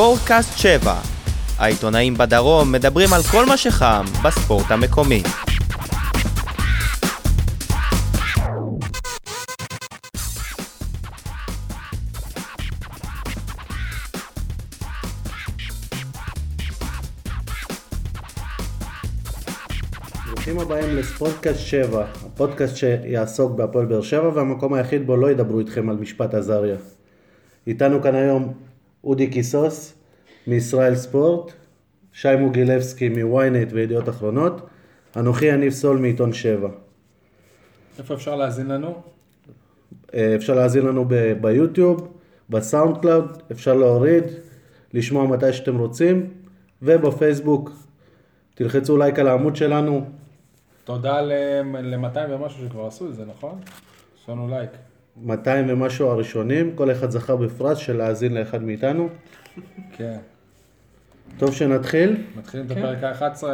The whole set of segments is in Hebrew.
ספורטקאסט 7. העיתונאים בדרום מדברים על כל מה שחם בספורט המקומי. ברוכים הבאים לספורטקאסט 7, הפודקאסט שיעסוק בהפועל באר שבע והמקום היחיד בו לא ידברו איתכם על משפט עזריה. איתנו כאן היום אודי קיסוס מישראל ספורט, שי מוגילבסקי מוויינט וידיעות אחרונות, אנוכי יניב סול מעיתון 7. איפה אפשר להאזין לנו? אה, אפשר להאזין לנו ב- ביוטיוב, ב SoundCloud, אפשר להוריד, לשמוע מתי שאתם רוצים, ובפייסבוק. תלחצו לייק על העמוד שלנו, תודה ל-200 ומשהו שכבר עשו את זה, נכון? יש לנו לייק. 200 ומשהו הראשונים, כל אחד זכה בפרס של להאזין לאחד מאיתנו. כן. טוב שנתחיל. מתחילים את הפרק ה-11.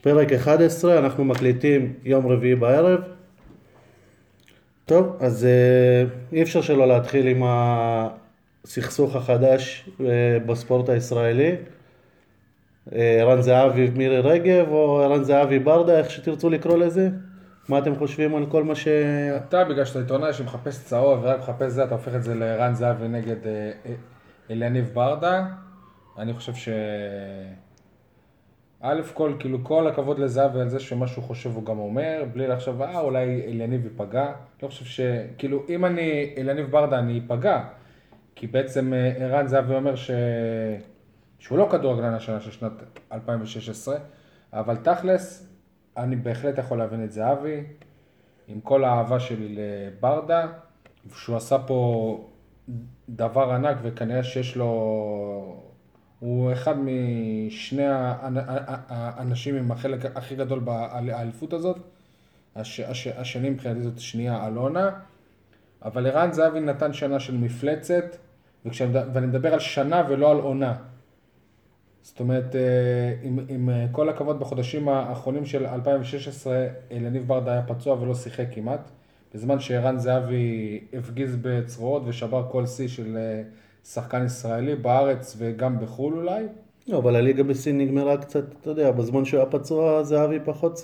פרק 11, אנחנו מקליטים יום רביעי בערב. טוב, אז אה, אי אפשר שלא להתחיל עם הסכסוך החדש אה, בספורט הישראלי. אה, ערן זהבי מירי רגב, או ערן זהבי ברדה, איך שתרצו לקרוא לזה. מה אתם חושבים על כל מה ש... אתה, בגלל שאתה עיתונאי שמחפש צהוב ורק מחפש זה, אתה הופך את זה לרן זהבי נגד אה, אה, אליניב ברדה. אני חושב ש... א' כל, כאילו כל הכבוד לזהבי על זה שמה שהוא חושב הוא גם אומר, בלי לחשוב, אה, אולי אליניב ייפגע. לא חושב ש... כאילו, אם אני אליניב ברדה, אני איפגע. כי בעצם אה, ערן זהבי אומר ש... שהוא לא כדורגלן השנה של שנת 2016, אבל תכלס, אני בהחלט יכול להבין את זהבי, עם כל האהבה שלי לברדה, שהוא עשה פה דבר ענק וכנראה שיש לו... הוא אחד משני האנ- האנשים עם החלק הכי גדול באליפות הזאת. הש, הש, השני מבחינתי זאת שנייה אלונה. אבל ערן זהבי נתן שנה של מפלצת, וכשאני, ואני מדבר על שנה ולא על עונה. זאת אומרת, אה, עם, עם אה, כל הכבוד בחודשים האחרונים של 2016, אליניב ברדה היה פצוע ולא שיחק כמעט, בזמן שערן זהבי הפגיז בצרורות ושבר כל שיא של אה, שחקן ישראלי בארץ וגם בחו"ל אולי. לא, אבל הליגה בסין נגמרה קצת, אתה יודע, בזמן שהוא היה פצוע, זהבי פחות,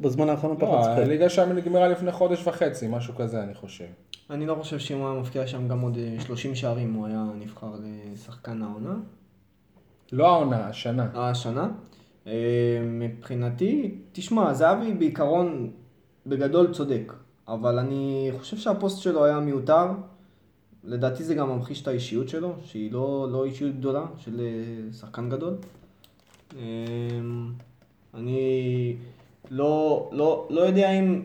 בזמן האחרון פחות לא, שיחק. הליגה שם נגמרה לפני חודש וחצי, משהו כזה אני חושב. אני לא חושב שאם הוא היה מבקיע שם גם עוד אה, 30 שערים, הוא היה נבחר לשחקן העונה. לא העונה, השנה. השנה. אה, מבחינתי, תשמע, זהבי בעיקרון בגדול צודק, אבל אני חושב שהפוסט שלו היה מיותר. לדעתי זה גם ממחיש את האישיות שלו, שהיא לא, לא אישיות גדולה של אה, שחקן גדול. אה, אני לא, לא, לא יודע אם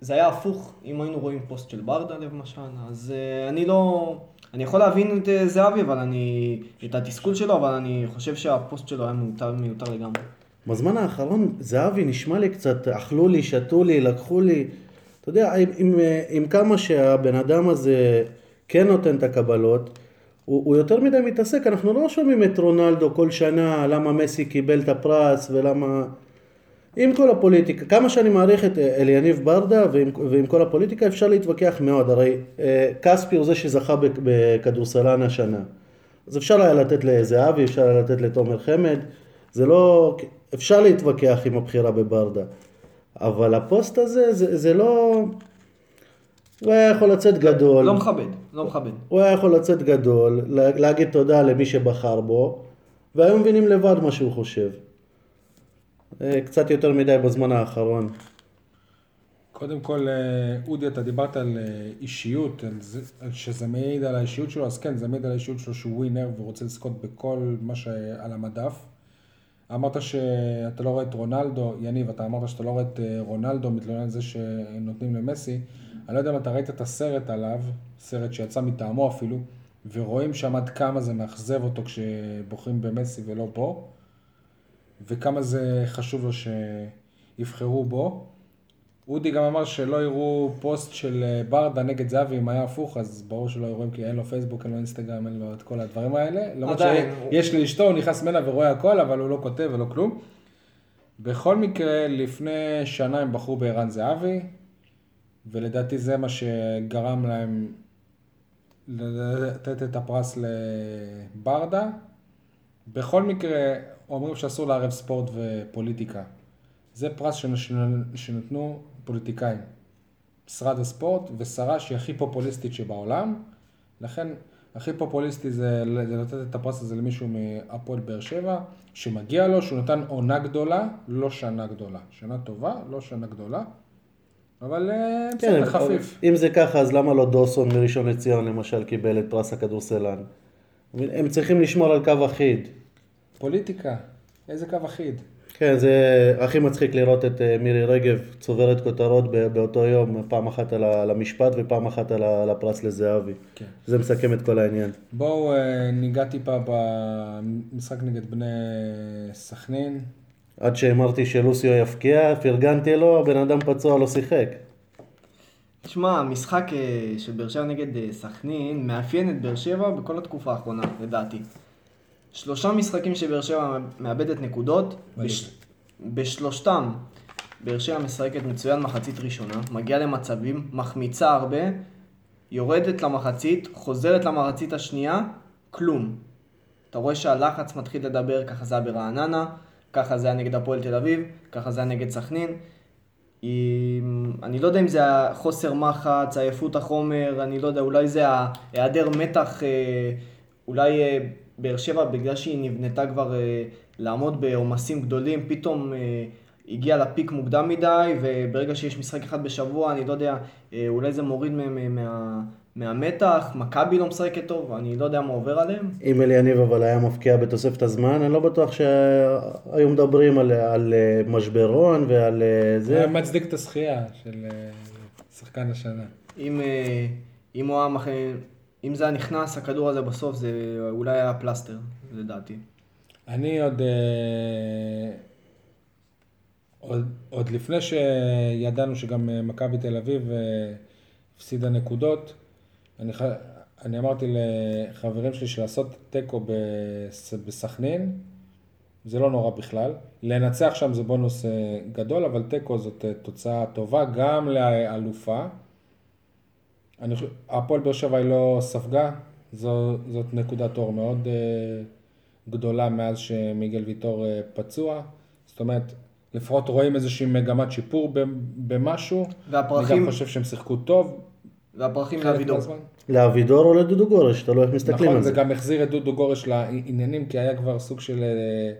זה היה הפוך, אם היינו רואים פוסט של ברדה למשל, אז אני לא... אני יכול להבין את uh, זהבי, אבל אני... את התסכול שלו, אבל אני חושב שהפוסט שלו היה מיותר, מיותר לגמרי. בזמן האחרון זהבי נשמע לי קצת, אכלו לי, שתו לי, לקחו לי. אתה יודע, עם, עם, עם כמה שהבן אדם הזה כן נותן את הקבלות, הוא, הוא יותר מדי מתעסק, אנחנו לא שומעים את רונלדו כל שנה, למה מסי קיבל את הפרס ולמה... עם כל הפוליטיקה, כמה שאני מעריך את אה, אליניב ברדה ועם, ועם כל הפוליטיקה אפשר להתווכח מאוד, הרי אה, כספי הוא זה שזכה בכ- בכדורסלן השנה. אז אפשר היה לתת לזהבי, אפשר היה לתת לתומר חמד, זה לא, אפשר להתווכח עם הבחירה בברדה, אבל הפוסט הזה, זה, זה לא, הוא היה יכול לצאת גדול, לא מכבד, לא מכבד. הוא היה יכול לצאת גדול, לה- להגיד תודה למי שבחר בו, והיו מבינים לבד מה שהוא חושב. אה, קצת יותר מדי בזמן האחרון. קודם כל, אה, אודי, אתה דיברת על אה, אישיות, על זה, שזה מעיד על האישיות שלו, אז כן, זה מעיד על האישיות שלו שהוא ווינר ורוצה לזכות בכל מה שעל המדף. אמרת שאתה לא רואה את רונלדו, יניב, אתה אמרת שאתה לא רואה את רונלדו מתלונן על זה שנותנים למסי. אני לא יודע אם אתה ראית את הסרט עליו, סרט שיצא מטעמו אפילו, ורואים שם עד כמה זה מאכזב אותו כשבוחרים במסי ולא בו, וכמה זה חשוב לו שיבחרו בו. אודי גם אמר שלא יראו פוסט של אה, ברדה נגד זהבי אם היה הפוך, אז ברור שלא יראו כי אין לו פייסבוק, אין לו אינסטגרם, אין לו את כל הדברים האלה. למרות שיש לי אשתו, הוא נכנס ממנה ורואה הכל, אבל הוא לא כותב ולא כלום. בכל מקרה, לפני שנה הם בחרו בערן זהבי, ולדעתי זה מה שגרם להם לתת את הפרס לברדה. בכל מקרה, אומרים שאסור לערב ספורט ופוליטיקה. זה פרס שנ- שנתנו פוליטיקאים. משרד הספורט ושרה שהיא הכי פופוליסטית שבעולם, לכן הכי פופוליסטי זה, זה לתת את הפרס הזה למישהו מהפועל באר שבע, שמגיע לו, שהוא נתן עונה גדולה, לא שנה גדולה. שנה טובה, לא שנה גדולה, אבל אה, כן, בסדר, חפיף. אם זה ככה, אז למה לא דוסון מראשון לציון למשל קיבל את פרס הכדורסלן? הם צריכים לשמור על קו אחיד. פוליטיקה, איזה קו אחיד. כן, זה הכי מצחיק לראות את אה, מירי רגב צוברת כותרות באותו יום, פעם אחת על המשפט ופעם אחת על הפרס לזהבי. כן. זה מסכם את כל העניין. בואו אה, ניגע טיפה במשחק נגד בני סכנין. עד שהאמרתי שלוסיו יפקיע, פרגנתי לו, הבן אדם פצוע לא שיחק. תשמע, המשחק אה, של באר שבע נגד סכנין מאפיין את באר שבע בכל התקופה האחרונה, לדעתי. שלושה משחקים שבאר שבע מאבדת נקודות, בש... בשלושתם באר שבע משחקת מצוין מחצית ראשונה, מגיעה למצבים, מחמיצה הרבה, יורדת למחצית, חוזרת למחצית השנייה, כלום. אתה רואה שהלחץ מתחיל לדבר, ככה זה היה ברעננה, ככה זה היה נגד הפועל תל אביב, ככה זה היה נגד סכנין. עם- אני לא יודע אם זה החוסר מחץ, עייפות החומר, אני לא יודע, אולי זה היעדר מתח, אה, אולי אה, באר שבע, בגלל שהיא נבנתה כבר אה, לעמוד בעומסים גדולים, פתאום אה, הגיעה לפיק מוקדם מדי, וברגע שיש משחק אחד בשבוע, אני לא יודע, אה, אולי זה מוריד מהם מה, מהמתח, מכבי לא משחקת טוב, אני לא יודע מה עובר עליהם. אם אליניב אבל היה מפקיע בתוספת הזמן, אני לא בטוח שהיו מדברים על, על אה, משברון ועל אה, זה זה. מצדיק את הזכייה של אה, שחקן השנה. אם, אה, אם, הוא היה מח... אם זה היה נכנס, הכדור הזה בסוף, זה אולי היה פלסטר, לדעתי. אני עוד, אה, עוד, עוד לפני שידענו שגם אה, מכבי תל אביב אה, הפסידה נקודות, אני, אני אמרתי לחברים שלי שלעשות תיקו בס- בסכנין, זה לא נורא בכלל. לנצח שם זה בונוס גדול, אבל תיקו זאת אה, תוצאה טובה גם לאלופה. אני חושב, הפועל באר שבע היא לא ספגה, זו, זאת נקודת אור מאוד אה, גדולה מאז שמיגל ויטור אה, פצוע. זאת אומרת, לפחות רואים איזושהי מגמת שיפור ב- במשהו. והפרחים- אני גם חושב שהם שיחקו טוב. והפרחים לאבידור. לאבידור או לדודו גורש, תלוי איך מסתכלים נכון, על זה זה. גם החזיר את דודו גורש לעניינים, כי היה כבר סוג של אה,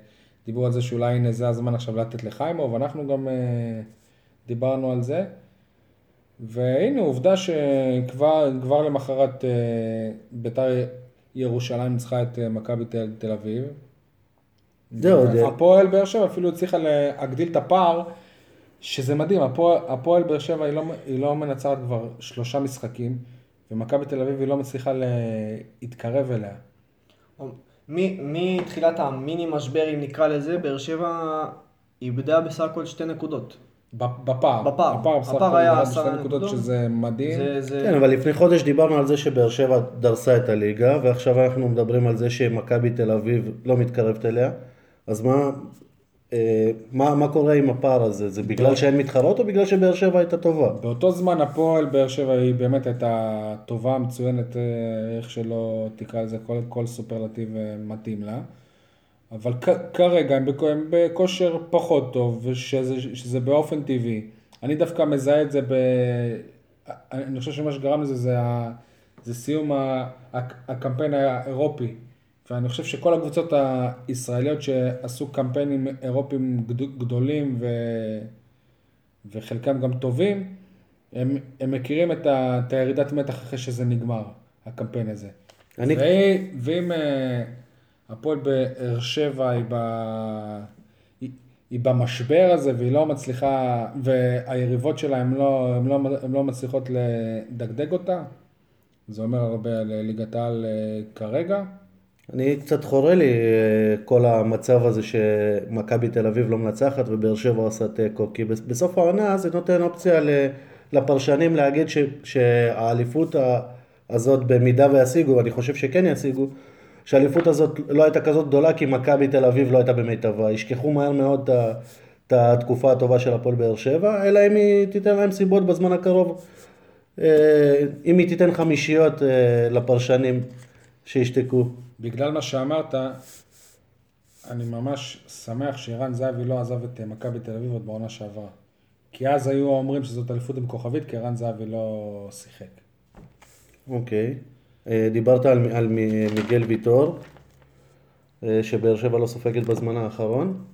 דיבור על זה שאולי הנה זה הזמן עכשיו לתת לחיימוב, אנחנו גם אה, דיברנו על זה. והנה עובדה שכבר כבר למחרת אה, בית"ר ירושלים ניצחה את אה, מכבי תל, תל אביב. זהו, זה- הפועל באר שבע אפילו הצליחה להגדיל את הפער, שזה מדהים, הפועל, הפועל באר שבע היא לא, היא לא מנצחת כבר שלושה משחקים, ומכבי תל אביב היא לא מצליחה להתקרב אליה. מתחילת המיני משבר, אם נקרא לזה, באר שבע איבדה בסך הכל שתי נקודות. בפער. בפער. הפער בסך הכל היה עשרה נקודות. שזה מדהים. זה, זה... כן, אבל לפני חודש דיברנו על זה שבאר שבע דרסה את הליגה, ועכשיו אנחנו מדברים על זה שמכבי תל אביב לא מתקרבת אליה. אז מה, אה, מה, מה קורה עם הפער הזה? זה בגלל שאין מתחרות או בגלל שבאר שבע הייתה טובה? באותו זמן הפועל באר שבע היא באמת הייתה טובה, מצוינת, אה, איך שלא תקרא לזה, כל, כל סופרלטיב אה, מתאים לה. אבל כ- כרגע הם בכ- הם בכושר פחות טוב, ושזה שזה באופן טבעי. אני דווקא מזהה את זה ב... אני חושב שמה שגרם לזה זה, ה... זה סיום ה... הק- הקמפיין האירופי. ואני חושב שכל הקבוצות הישראליות שעשו קמפיינים אירופיים גד- גדולים ו... וחלקם גם טובים, הם, הם מכירים את, ה... את הירידת מתח אחרי שזה נגמר, הקמפיין הזה. אני- ו... ואם אה, הפועל באר שבע היא, ב... היא, היא במשבר הזה והיא לא מצליחה, והיריבות שלה הן לא, לא, לא מצליחות לדגדג אותה, זה אומר הרבה על ליגת העל אה, כרגע. אני קצת חורה לי אה, כל המצב הזה שמכבי תל אביב לא מנצחת ובאר שבע עושה תיקו, כי בס- בסוף העונה זה נותן אופציה לפרשנים להגיד ש- שהאליפות הזאת במידה וישיגו, ואני חושב שכן ישיגו, שהאליפות הזאת לא הייתה כזאת גדולה כי מכבי תל אביב לא הייתה במיטבה, ישכחו מהר מאוד את התקופה הטובה של הפועל באר שבע, אלא אם היא תיתן להם סיבות בזמן הקרוב, אה, אם היא תיתן חמישיות אה, לפרשנים שישתקו. בגלל מה שאמרת, אני ממש שמח שערן זהבי לא עזב את אה, מכבי תל אביב עוד בעונה שעברה. כי אז היו אומרים שזאת אליפות עם כוכבית, כי ערן זהבי לא שיחק. אוקיי. אה, דיברת על, על מיגל ויטור, אה, שבאר שבע לא סופגת בזמן האחרון.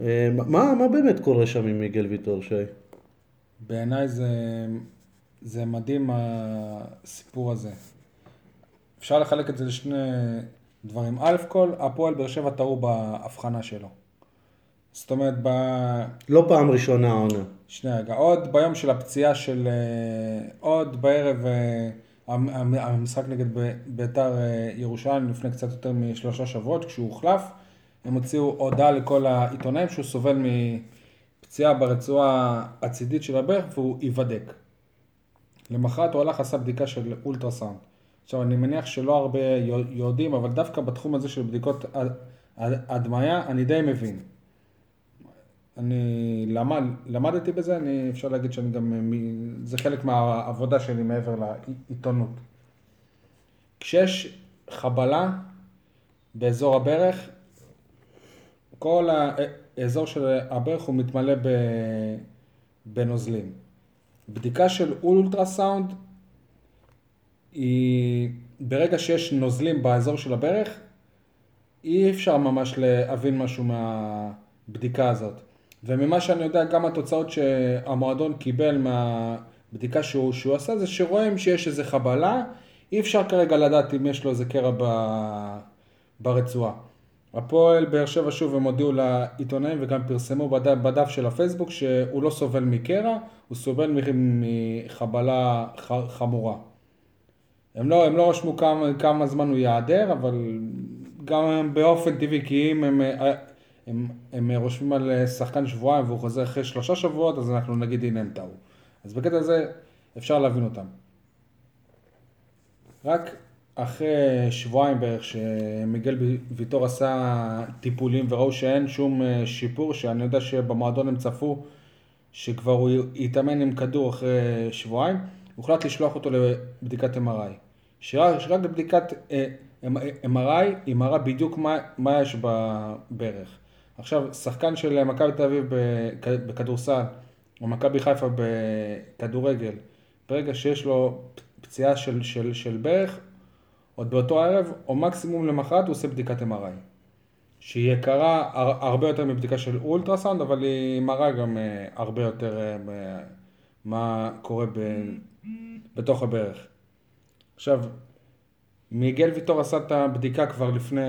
אה, מה, מה באמת קורה שם עם מיגל ויטור, שי? בעיניי זה, זה מדהים הסיפור הזה. אפשר לחלק את זה לשני דברים. א' כל, הפועל באר שבע טעו בהבחנה שלו. זאת אומרת, ב... לא פעם ראשונה העונה. שנייה רגע, עוד ביום של הפציעה של... אה, עוד בערב אה, המשחק נגד ביתר אה, ירושלים לפני קצת יותר משלושה שבועות, כשהוא הוחלף, הם הוציאו הודעה לכל העיתונאים שהוא סובל מפציעה ברצועה הצידית של הברך והוא ייבדק. למחרת הוא הלך עשה בדיקה של אולטרסאונד. עכשיו אני מניח שלא הרבה יו- יודעים, אבל דווקא בתחום הזה של בדיקות הד- הד- הדמיה אני די מבין. אני למד, למדתי בזה, אני, אפשר להגיד שאני גם, מ- זה חלק מהעבודה שלי מעבר לעיתונות. כשיש חבלה באזור הברך, כל האזור של הברך הוא מתמלא בנוזלים. בדיקה של אולטרסאונד היא, ברגע שיש נוזלים באזור של הברך, אי אפשר ממש להבין משהו מהבדיקה הזאת. וממה שאני יודע, גם התוצאות שהמועדון קיבל מהבדיקה שהוא, שהוא עשה, זה שרואים שיש איזה חבלה, אי אפשר כרגע לדעת אם יש לו איזה קרע ב, ברצועה. הפועל באר שבע שוב הם הודיעו לעיתונאים וגם פרסמו בדף, בדף של הפייסבוק שהוא לא סובל מקרע, הוא סובל מחבלה חמורה. הם לא, הם לא רשמו כמה, כמה זמן הוא ייעדר, אבל גם באופן טבעי, כי אם הם, הם, הם רושמים על שחקן שבועיים והוא חוזר אחרי שלושה שבועות, אז אנחנו נגיד הנה הם טעו. אז בקטע הזה אפשר להבין אותם. רק אחרי שבועיים בערך שמיגל ויטור עשה טיפולים וראו שאין שום אה, שיפור, שאני יודע שבמועדון הם צפו שכבר הוא יתאמן עם כדור אחרי שבועיים, הוחלט לשלוח אותו לבדיקת MRI. שרק, שרק אה, MRI היא מראה בדיוק מה, מה יש בברך. עכשיו, שחקן של מכבי תל אביב בכ- בכדורסל, או מכבי חיפה בכדורגל, ברגע שיש לו פציעה של, של, של ברך, עוד באותו ערב, או מקסימום למחרת הוא עושה בדיקת MRI. שהיא יקרה הר- הרבה יותר מבדיקה של אולטרסאונד, אבל היא מראה גם אה, הרבה יותר אה, מה קורה ב, בתוך הברך. עכשיו, מיגל ויטור עשה את הבדיקה כבר לפני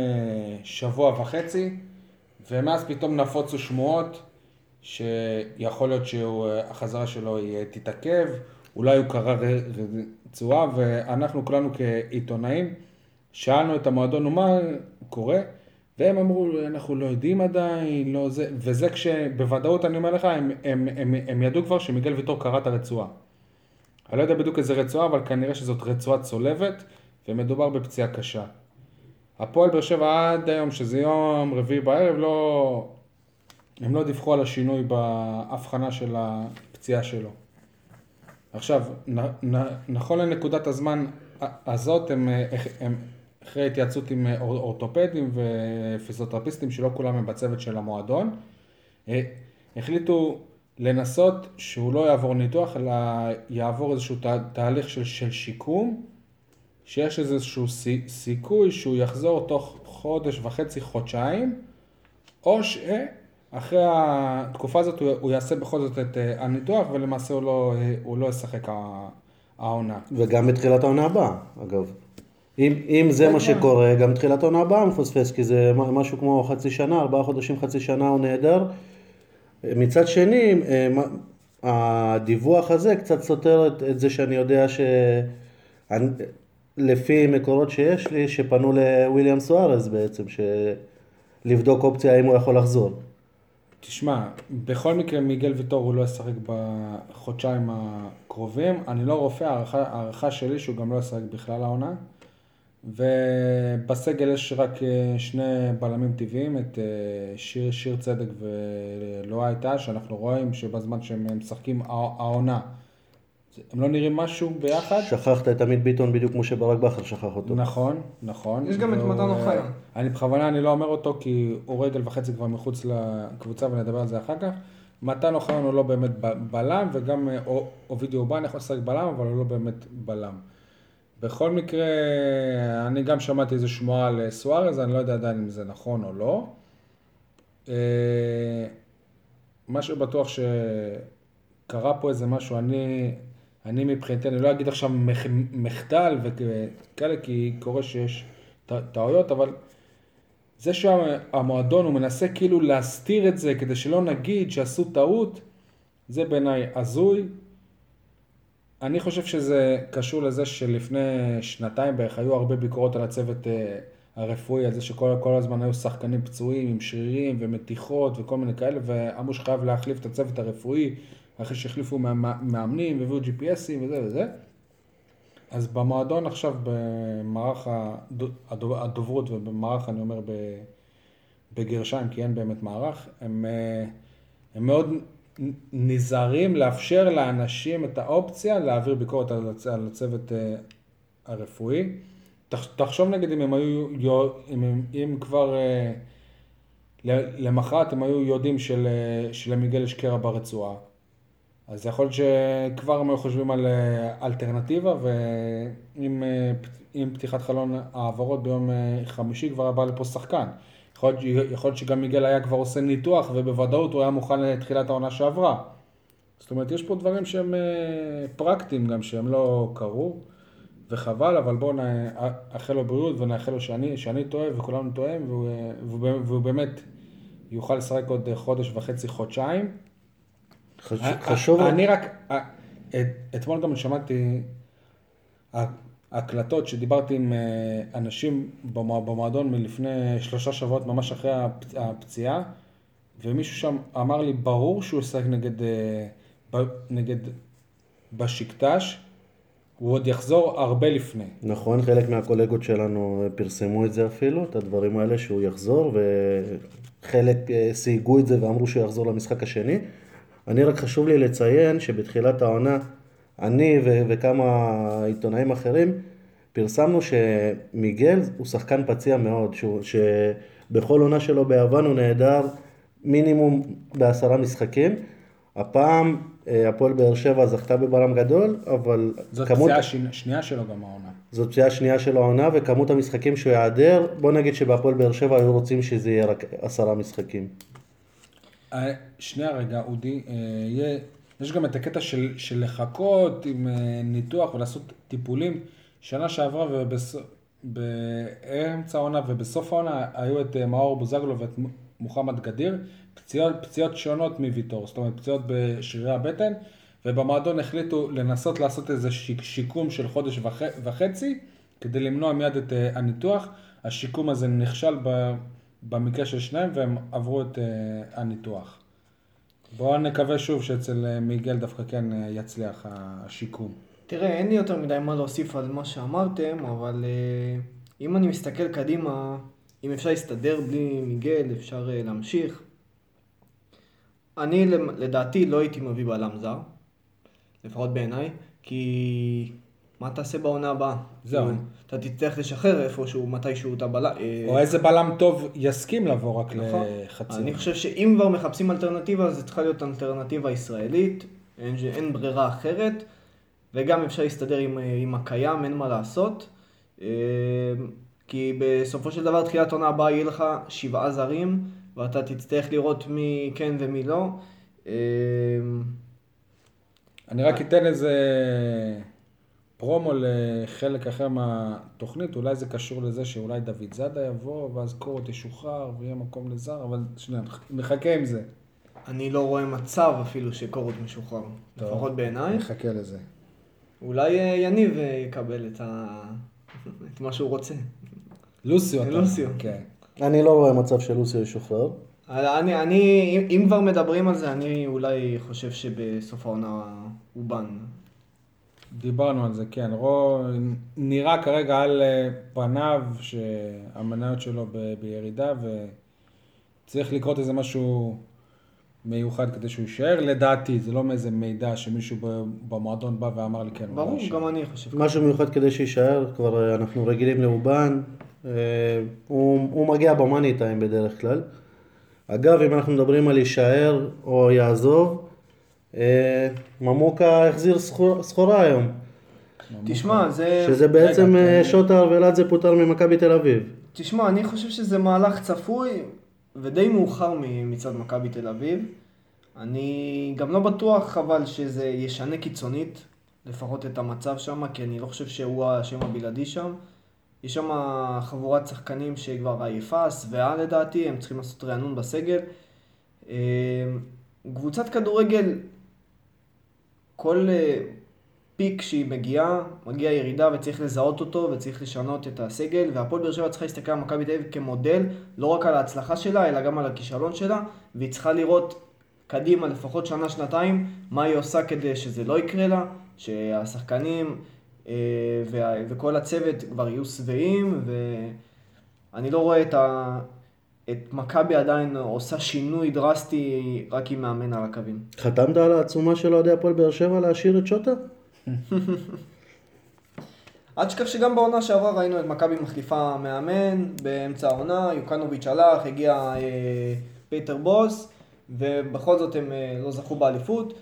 שבוע וחצי, ומאז פתאום נפוצו שמועות שיכול להיות שהחזרה שלו היא תתעכב, אולי הוא קרא רצועה, ואנחנו כולנו כעיתונאים שאלנו את המועדון ומה קורה, והם אמרו, אנחנו לא יודעים עדיין, לא זה, וזה כשבוודאות אני אומר לך, הם, הם, הם, הם ידעו כבר שמיגל ויטור קרא את הרצועה. אני לא יודע בדיוק איזה רצועה, אבל כנראה שזאת רצועה צולבת, ומדובר בפציעה קשה. הפועל באר שבע עד היום, שזה יום רביעי בערב, לא... הם לא דיווחו על השינוי בהבחנה של הפציעה שלו. עכשיו, נ, נ, נכון לנקודת הזמן הזאת, הם, הם אחרי התייעצות עם אור- אורתופדים ופיזיותרפיסטים, שלא כולם הם בצוות של המועדון, אה, החליטו לנסות שהוא לא יעבור ניתוח, אלא יעבור איזשהו תה, תהליך של, של שיקום, שיש איזשהו סי, סיכוי שהוא יחזור תוך חודש וחצי, חודשיים, או שאחרי התקופה הזאת הוא, הוא יעשה בכל זאת את אה, הניתוח, ולמעשה הוא לא, אה, הוא לא ישחק העונה. וגם בתחילת העונה הבאה, אגב. אם, אם זה מה שקורה, גם תחילת העונה הבאה מפספס, כי זה משהו כמו חצי שנה, ארבעה חודשים, חצי שנה הוא נהדר. מצד שני, אה, הדיווח הזה קצת סותר את, את זה שאני יודע ש... לפי מקורות שיש לי, שפנו לוויליאם סוארז בעצם. לבדוק אופציה האם הוא יכול לחזור. תשמע, בכל מקרה מיגל ויטור הוא לא ישחק בחודשיים הקרובים. אני לא רופא, הערכה, הערכה שלי שהוא גם לא ישחק בכלל העונה. ובסגל יש רק אה, שני בלמים טבעיים, את אה, שיר, שיר צדק ולואי טאה, שאנחנו רואים שבזמן שהם משחקים הע- העונה, הם לא נראים משהו ביחד. שכחת את עמית ביטון בדיוק כמו שברק בכר שכח אותו. נכון, נכון. יש גם את מתן אוחיון. אה, אני בכוונה אני לא אומר אותו כי הוא רגל וחצי כבר מחוץ לקבוצה ונדבר על זה אחר כך. מתן אוחיון הוא לא באמת בלם וגם אה, א- אובידיו אובן יכול לשחק בלם אבל הוא לא באמת בלם. בכל מקרה, אני גם שמעתי איזה שמועה על אה, סוארז, אני לא יודע עדיין אם זה נכון או לא. מה שבטוח שקרה פה איזה משהו, אני, אני מבחינתי, אני לא אגיד עכשיו מח, מחדל וכאלה, כי קורה שיש טעויות, אבל זה שהמועדון הוא מנסה כאילו להסתיר את זה כדי שלא נגיד שעשו טעות, זה בעיניי הזוי. אני חושב שזה קשור לזה שלפני שנתיים בערך היו הרבה ביקורות על הצוות אה, הרפואי, על זה שכל כל הזמן היו שחקנים פצועים עם שרירים ומתיחות וכל מיני כאלה, ואמרו שחייב להחליף את הצוות הרפואי, אחרי שהחליפו מאמנים והביאו GPSים וזה וזה. אז במועדון עכשיו, במערך הדו- הדו- הדוברות ובמערך, אני אומר, בגרשיים, כי אין באמת מערך, הם, אה, הם מאוד נזהרים לאפשר לאנשים את האופציה להעביר ביקורת על על הצוות אה, הרפואי. תח- תחשוב נגיד אם הם היו, יו- אם, הם- אם כבר אה, למחרת הם היו יודעים של, שלמיגל יש קרע ברצועה. אז יכול להיות שכבר הם היו חושבים על אה, אלטרנטיבה, ועם אה, פתיחת חלון העברות ביום אה, חמישי כבר בא לפה שחקן. יכול להיות, שגם מיגל היה כבר עושה ניתוח, ובוודאות הוא היה מוכן לתחילת העונה שעברה. זאת אומרת, יש פה דברים שהם פרקטיים גם, שהם לא קרו, וחבל, אבל בואו נאחל לו בריאות ונאחל לו שאני, שאני טועה וכולנו טועים, והוא, והוא, והוא באמת יוכל לשחק עוד חודש וחצי, חודשיים. חש- אה, חשוב, אני רק, אה, את- אתמול גם שמעתי הקלטות שדיברתי עם אה, אנשים במוע- במועדון מלפני שלושה שבועות, ממש אחרי הפ- הפציעה, ומישהו שם אמר לי, ברור שהוא ישחק נגד, אה, נגד בשקטש, הוא עוד יחזור הרבה לפני. נכון, חלק מהקולגות שלנו פרסמו את זה אפילו, את הדברים האלה שהוא יחזור, וחלק אה, סייגו את זה ואמרו שהוא יחזור למשחק השני. אני רק חשוב לי לציין שבתחילת העונה, אני ו- וכמה עיתונאים אחרים, פרסמנו שמיגל הוא שחקן פציע מאוד, שהוא, שבכל עונה שלו ביוון הוא נעדר מינימום בעשרה משחקים. הפעם אה, הפועל באר שבע זכתה בבלם גדול, אבל זאת כמות... פציעה שני- שנייה שלו גם העונה. זאת פציעה שנייה של העונה, וכמות המשחקים שהוא ייעדר, בוא נגיד שבהפועל באר שבע היו רוצים שזה יהיה רק עשרה משחקים. אה, שנייה רגע, אודי, אה, יש גם את הקטע של, של לחכות עם אה, ניתוח ולעשות טיפולים. שנה שעברה ובאמצע העונה ובסוף העונה היו את מאור בוזגלו ואת מוחמד גדיר, פציעות, פציעות שונות מוויטור, זאת אומרת פציעות בשרירי הבטן, ובמועדון החליטו לנסות לעשות איזה שיק, שיקום של חודש וח, וחצי, כדי למנוע מיד את הניתוח. השיקום הזה נכשל ב, במקרה של שניהם והם עברו את אה, הניתוח. בואו נקווה שוב שאצל אה, מיגל דווקא כן אה, יצליח השיקום. תראה, אין לי יותר מדי מה להוסיף על מה שאמרתם, אבל אם אני מסתכל קדימה, אם אפשר להסתדר בלי מיגל, אפשר להמשיך. אני לדעתי לא הייתי מביא בלם זר, לפחות בעיניי, כי מה תעשה בעונה הבאה? זהו. אתה תצטרך לשחרר איפשהו, מתישהו את הבלם. או איזה בלם טוב יסכים לבוא רק נכון. לחצי. אני חושב שאם כבר מחפשים אלטרנטיבה, זה צריכה להיות אלטרנטיבה ישראלית, אין, אין ברירה אחרת, וגם אפשר להסתדר עם, עם הקיים, אין מה לעשות. אה, כי בסופו של דבר, תחילת עונה הבאה יהיה לך שבעה זרים, ואתה תצטרך לראות מי כן ומי לא. אה, אני רק אתן איזה פרומו לחלק אחר מהתוכנית, אולי זה קשור לזה שאולי דוד זאדה יבוא, ואז קורות ישוחרר ויהיה מקום לזר, אבל שנייה, נחכה עם זה. אני לא רואה מצב אפילו שקורות משוחרר, טוב. לפחות בעיניי. נחכה לזה. אולי אה, יניב אה, יקבל את, ה... את מה שהוא רוצה. לוסיו. אתה- לוסיו. כן. אני לא רואה מצב שלוסיו ישוחרר. אני, אני, אם, אם כבר מדברים על זה, אני אולי חושב שבסוף העונה הוא בן. דיברנו על זה, כן. רו נראה כרגע על אה, פניו שהמניות שלו ב- בירידה וצריך לקרות איזה משהו מיוחד כדי שהוא יישאר, לדעתי, זה לא מאיזה מידע שמישהו ב- במועדון בא ואמר לי כן. ברור, יישאר. גם אני חושב. משהו מיוחד כדי שיישאר, כבר אה, אנחנו רגילים לאובן, אה, הוא, הוא מגיע במאני טיים בדרך כלל. אגב, אם אנחנו מדברים על יישאר או יעזוב, ממוקה החזיר סחור- סחורה היום, תשמע, זה... שזה בעצם רגע, אה. שוטה ארוולדזה פוטר ממכבי תל אביב. תשמע, אני חושב שזה מהלך צפוי ודי מאוחר מצד מכבי תל אביב. אני גם לא בטוח אבל שזה ישנה קיצונית, לפחות את המצב שם, כי אני לא חושב שהוא השם הבלעדי שם. יש שם חבורת שחקנים שכבר עייפה, שבעה לדעתי, הם צריכים לעשות רענון בסגל. אה, קבוצת כדורגל, כל אה, פיק שהיא מגיעה, מגיעה ירידה וצריך לזהות אותו וצריך לשנות את הסגל, והפועל באר שבע צריכה להסתכל על מכבי תל אביב כמודל, לא רק על ההצלחה שלה, אלא גם על הכישלון שלה, והיא צריכה לראות קדימה לפחות שנה-שנתיים, מה היא עושה כדי שזה לא יקרה לה, שהשחקנים אה, וכל הצוות כבר יהיו שבעים, ואני לא רואה את, ה, את מכבי עדיין עושה שינוי דרסטי רק עם מאמן על הקווים. חתמת על העצומה של אוהדי הפועל באר שבע להשאיר את שוטה? אל תשכח שגם בעונה שעברה ראינו את מכבי מחליפה מאמן באמצע העונה, יוקנוביץ' הלך, הגיע אה, פיטר בוס, ובכל זאת הם אה, לא זכו באליפות.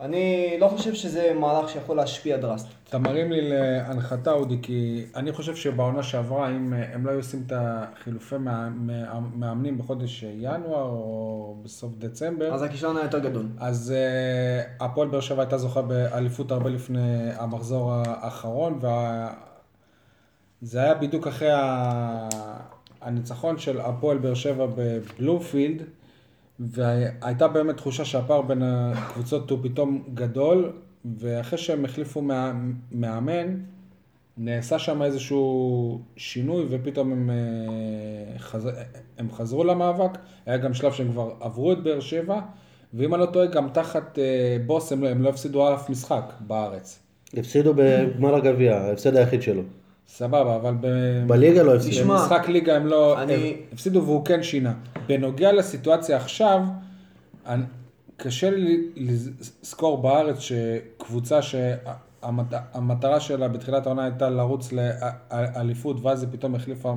אני לא חושב שזה מהלך שיכול להשפיע דרסטית. אתה מרים לי להנחתה, אודי, כי אני חושב שבעונה שעברה, אם אה, הם לא היו עושים את החילופי מאמנים בחודש ינואר או בסוף דצמבר, אז הכישלון היה יותר גדול. אז uh, הפועל באר שבע הייתה זוכה באליפות הרבה לפני המחזור האחרון, וזה היה בדיוק אחרי ה... הניצחון של הפועל באר שבע בבלומפילד, והייתה באמת תחושה שהפער בין הקבוצות הוא פתאום גדול, ואחרי שהם החליפו מא... מאמן, נעשה שם איזשהו שינוי, ופתאום הם, אה, חז... הם חזרו למאבק. היה גם שלב שהם כבר עברו את באר שבע, ואם אני לא טועה, גם תחת אה, בוס הם לא, הם לא הפסידו אף משחק בארץ. הפסידו בגמר הגביע, ההפסד היחיד שלו. סבבה, אבל ב... בליגה לא הפסידו. תשמע, במשחק ליגה הם לא אני- הם הפסידו והוא כן שינה. בנוגע לסיטואציה עכשיו, אני, קשה לי לזכור בארץ שקבוצה שהמטרה שלה בתחילת העונה הייתה לרוץ לאליפות ואז היא פתאום החליפה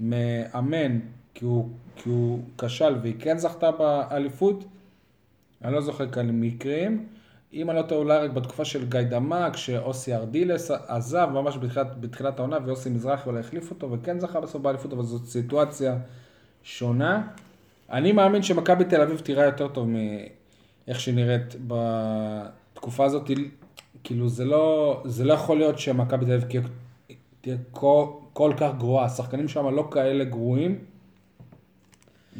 מאמן כי הוא, כי הוא כשל והיא כן זכתה באליפות. אני לא זוכר כאלה מקרים. אם אני לא טועה, אולי רק בתקופה של גיא דמק, שאוסי ארדילס עזב ממש בתחילת, בתחילת העונה, ואוסי מזרחי אולי החליף אותו, וכן זכה בסוף באליפות, אבל זאת סיטואציה שונה. אני מאמין שמכבי תל אביב תראה יותר טוב מאיך שהיא נראית בתקופה הזאת. כאילו, זה לא, זה לא יכול להיות שמכבי תל אביב תהיה, כל, כך גרועה. השחקנים שם לא כאלה גרועים.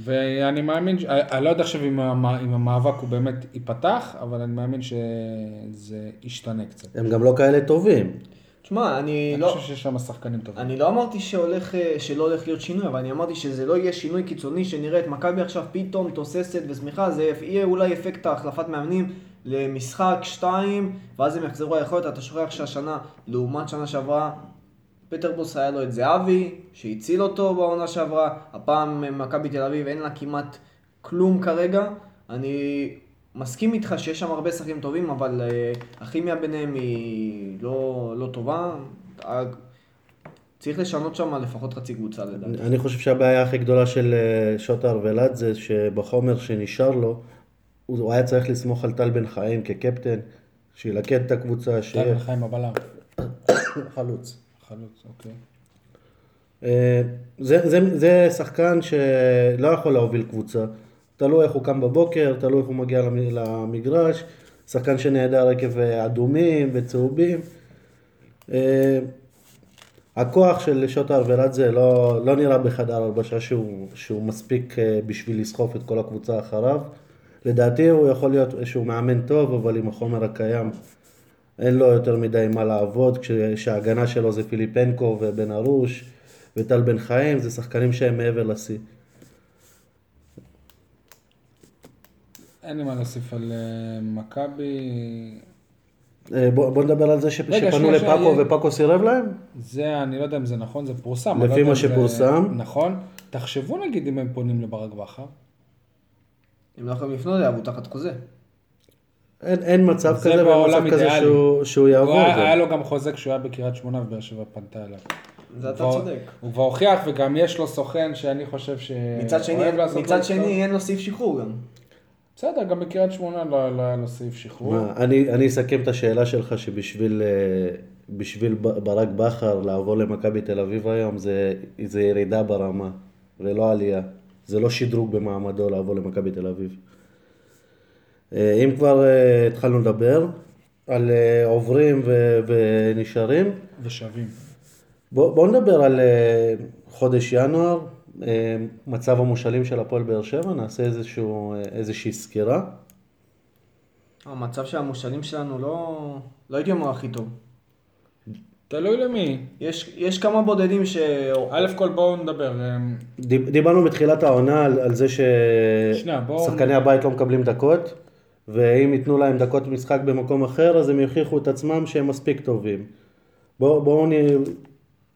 ואני מאמין, ש- אני לא יודע עכשיו אם אם המאבק הוא באמת ייפתח, אבל אני מאמין שזה ישתנה קצת. הם גם לא כאלה טובים. תשמע, אני אני לא... חושב שיש שם שחקנים טובים. אני לא אמרתי שהולך, אה, שלא הולך להיות שינוי, אבל אני אמרתי שזה לא יהיה שינוי קיצוני שנראה את מכבי עכשיו פתאום תוססת ושמחה, זה יהיה אולי אפקט ההחלפת מאמנים למשחק, שתיים, ואז הם יחזרו היכולת, אתה שוכח שהשנה, לעומת שנה שעברה, פטרבוס היה לו את זהבי, שהציל אותו בעונה שעברה, הפעם אה, מכבי תל אביב אין לה כמעט כלום כרגע, אני מסכים איתך שיש שם הרבה שחקנים טובים, אבל uh, הכימיה ביניהם היא לא, לא טובה. ה- צריך לשנות שם לפחות חצי קבוצה לדעתי. אני חושב שהבעיה הכי גדולה של אה, שוטה ארוולד זה שבחומר שנשאר לו, הוא הוא היה צריך לסמוך על טל בן חיים כקפטן, שילקט את הקבוצה, שיהיה טל חיים הבלם. חלוץ. חלוץ, אוקיי. אה, זה, זה, זה שחקן שלא יכול להוביל קבוצה. תלוי איך הוא קם בבוקר, תלוי איך הוא מגיע למ- למגרש, שחקן שנעדר עקב אה, אדומים וצהובים. אה, הכוח של שוטה ארוולדזה לא, לא נראה בחדר הלבשה שהוא, שהוא מספיק אה, בשביל לסחוף את כל הקבוצה אחריו. לדעתי הוא יכול להיות איזשהו מאמן טוב, אבל עם החומר הקיים אין לו יותר מדי מה לעבוד, כשההגנה שלו זה פיליפנקו ובן ארוש וטל בן חיים, זה שחקנים שהם מעבר לשיא. אין לי מה להוסיף על אה, מכבי. אה, בוא, בוא נדבר על זה שפנו לפאקו. ופאקו סירב להם? זה, אני לא יודע אם זה נכון, זה פורסם. לפי לא מה אם זה- שפורסם. נכון. תחשבו נגיד אם הם פונים לברק בכר. הם לא יכולים לפנות אליו, הוא תחת חוזה. אין, אין מצב זה כזה, ואין בעולם כזה אידיאלי. שהוא, שהוא הוא יעבור. היה לו גם חוזה כשהוא היה בקריית שמונה ובאר שבע פנתה אליו. זה אתה צודק. הוא כבר הוכיח וגם יש לו סוכן שאני חושב ש... מצד שני אין לו סעיף שחרור גם. בסדר, גם בקריית שמונה לא לא היה לו סעיף שחרור. מה, אני, אני אסכם את השאלה שלך שבשביל אה, בשביל ברק בכר לעבור למכבי תל אביב היום זה, זה ירידה ברמה ולא עלייה. זה לא שדרוג במעמדו לעבור למכבי תל אביב. אה, אם כבר אה, התחלנו לדבר על עוברים ו, ונשארים, ושווים. בואו בוא נדבר על חודש ינואר, מצב המושאלים של הפועל באר שבע, נעשה איזשהו, אה, איזושהי סקירה. המצב של המושאלים שלנו לא, לא הייתי אומר הכי טוב. תלוי למי. יש, יש כמה בודדים ש... א' כל בואו נדבר. דיב- דיברנו בתחילת העונה על, על זה ששחקני הבית לא מקבלים דקות, ואם ייתנו להם דקות משחק במקום אחר, אז הם יוכיחו את עצמם שהם מספיק טובים. בואו בוא נ...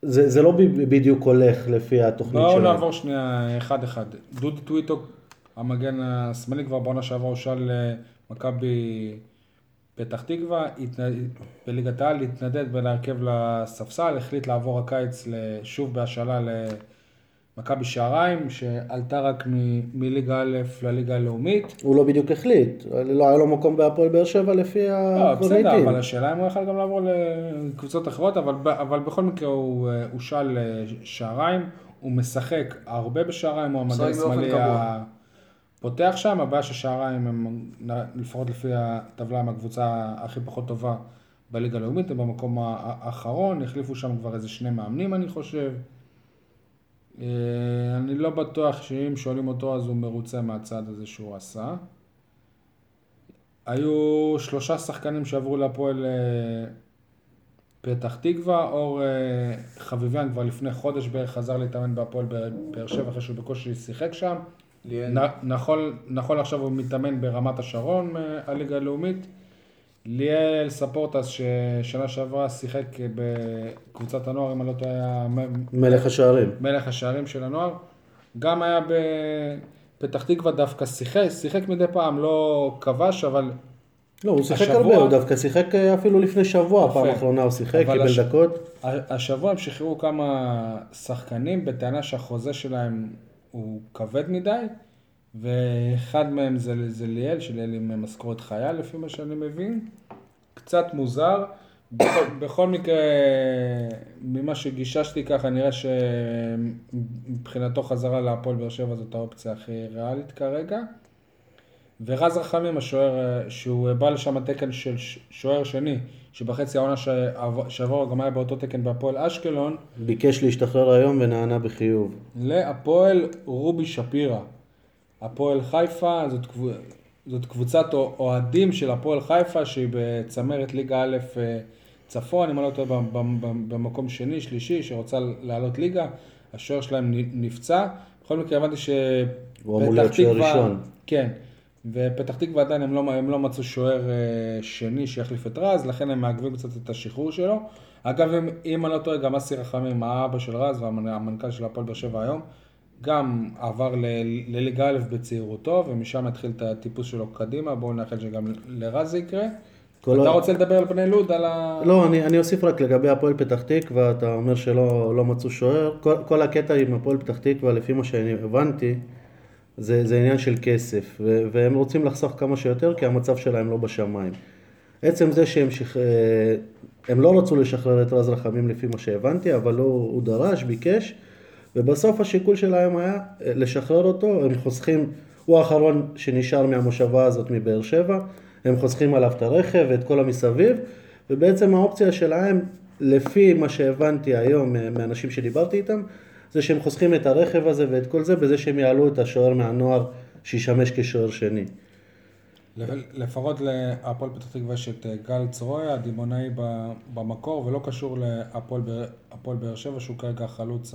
זה, זה לא בדיוק הולך לפי התוכנית בואו שלהם. נעבור שנייה אחד אחד. דודי טוויטו, המגן השמאלי כבר בעונה שעברה הושאל למכבי פתח תקווה, בליגת העל התנדד ולהרכב לספסל, החליט לעבור הקיץ שוב בהשאלה למכבי שעריים, שעלתה רק מ- מליגה א' לליגה הלאומית. הוא לא בדיוק החליט, לא היה לו מקום בהפועל באר שבע לפי לא, בסדר, הקברניטים. אבל השאלה אם הוא יכול גם לעבור לקבוצות אחרות, אבל, אבל בכל מקרה הוא אה, הושאל לשעריים, הוא משחק הרבה בשעריים, הוא המגן באופן השמאלי. הפותח שם, הבעיה ששעריים הם, לפחות לפי הטבלה, הם הקבוצה הכי פחות טובה בליגה הלאומית, הם במקום האחרון, החליפו שם כבר איזה שני מאמנים אני חושב. אה, אני לא בטוח שאם שואלים אותו אז הוא מרוצה מהצעד הזה שהוא עשה. היו שלושה שחקנים שעברו להפועל אה, פתח תקווה, אור אה, חביביאן כבר לפני חודש בערך חזר להתאמן בהפועל באר- שבע אחרי שהוא בקושי שיחק שם. נכון, נכון עכשיו הוא מתאמן ברמת השרון מהליגה הלאומית. ליאל ספורטס ששנה שעברה שיחק בקבוצת הנוער, אם אני לא טועה, היה מלך השערים. מלך השערים של הנוער. גם היה בפתח תקווה דווקא שיחק, שיחק מדי פעם, לא כבש, אבל לא, הוא שיחק השבוע- הרבה, הוא דווקא שיחק אה, אפילו לפני שבוע, יפה. פעם אחרונה הוא שיחק, קיבל הש- דקות. השבוע הם שחררו כמה שחקנים בטענה שהחוזה שלהם הוא כבד מדי, ואחד מהם זה, זה ליאל, שליאל עם משכורת חייל לפי מה שאני מבין. קצת מוזר. בכל, בכל מקרה, ממה שגיששתי ככה, נראה שמבחינתו חזרה להפועל באר שבע זאת האופציה הכי ריאלית כרגע. ורז רחמים, השוער, שהוא בא לשם תקן של שוער שני, שבחצי העונה שעבר גם היה באותו תקן בהפועל אשקלון, ביקש להשתחרר היום ונענה בחיוב. להפועל רובי שפירא. הפועל חיפה זאת, קבו- זאת קבוצת אוה- אוהדים של הפועל חיפה שהיא בצמרת ליגה א' אה, צפון, אם אני לא טועה, במקום שני, שלישי, שרוצה לעלות ליגה. השוער שלהם נפצע. בכל מקרה הבנתי שפתח הוא אמור להיות שוער ראשון. כן. ופתח תקווה עדיין הם לא, הם לא מצאו שוער אה, שני שיחליף את רז, לכן הם מעכבים קצת את השחרור שלו. אגב, אם, אם אני לא טועה, גם אסי רחמים, האבא של רז והמנכ"ל של הפועל באר שבע היום, גם עבר לליגה א' בצעירותו, ומשם התחיל את הטיפוס שלו קדימה, בואו נאחל שגם לרז זה יקרה. אתה ה- רוצה לדבר על בני לוד, על ה... לא, אני, אני אוסיף רק לגבי הפועל פתח תקווה, אתה אומר שלא לא מצאו שוער. כל, כל הקטע עם הפועל פתח תקווה, לפי מה שאני הבנתי, זה, זה עניין של כסף, ו, והם רוצים לחסוך כמה שיותר כי המצב שלהם לא בשמיים. עצם זה שהם שח... אה, הם לא רצו לשחרר את רז רחמים לפי מה שהבנתי, אבל הוא, הוא דרש, ביקש, ובסוף השיקול שלהם היה אה, לשחרר אותו, הם חוסכים, הוא האחרון שנשאר מהמושבה הזאת מבאר שבע, הם חוסכים עליו את הרכב ואת כל המסביב, ובעצם האופציה שלהם, לפי מה שהבנתי היום אה, מאנשים שדיברתי איתם, זה שהם חוסכים את הרכב הזה ואת כל זה בזה שהם יעלו את השוער מהנוער שישמש כשוער שני. לפחות להפועל פתח תקווה יש את אה, גל צרויה, הדימונאי במקור, ולא קשור להפועל באר- שבע, שהוא כרגע החלוץ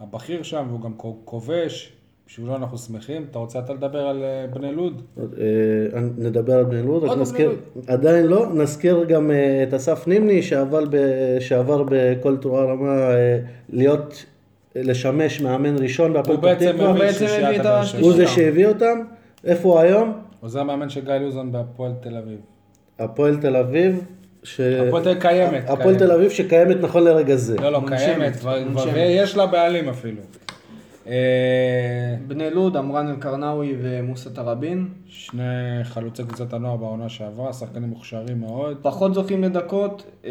הבכיר שם, והוא גם כובש, בשבילו אנחנו שמחים. אתה רוצה אתה לדבר על אה, בני לוד? אה, נדבר על בני לוד, רק נזכיר, עדיין לא, נזכיר גם אה, את אסף נימני שעבר, ב, שעבר בכל תרועה רמה להיות, לשמש מאמן ראשון בהפועל הוא פתח בעצם תקווה. הביא את. שבע. הוא זה שהביא אותם, איפה הוא היום? עוזר מאמן של גיא לוזון בהפועל תל אביב. הפועל תל אביב. ש... הפועל תל אביב קיימת. הפועל. תל אביב שקיימת נכון לרגע זה. לא, לא, קיימת. ויש לה בעלים אפילו. אה, בני לוד, עמרן אלקרנאווי ומוסא תראבין. שני חלוצי קבוצת הנוער בעונה שעברה, שחקנים מוכשרים מאוד. פחות זוכים לדקות. אה,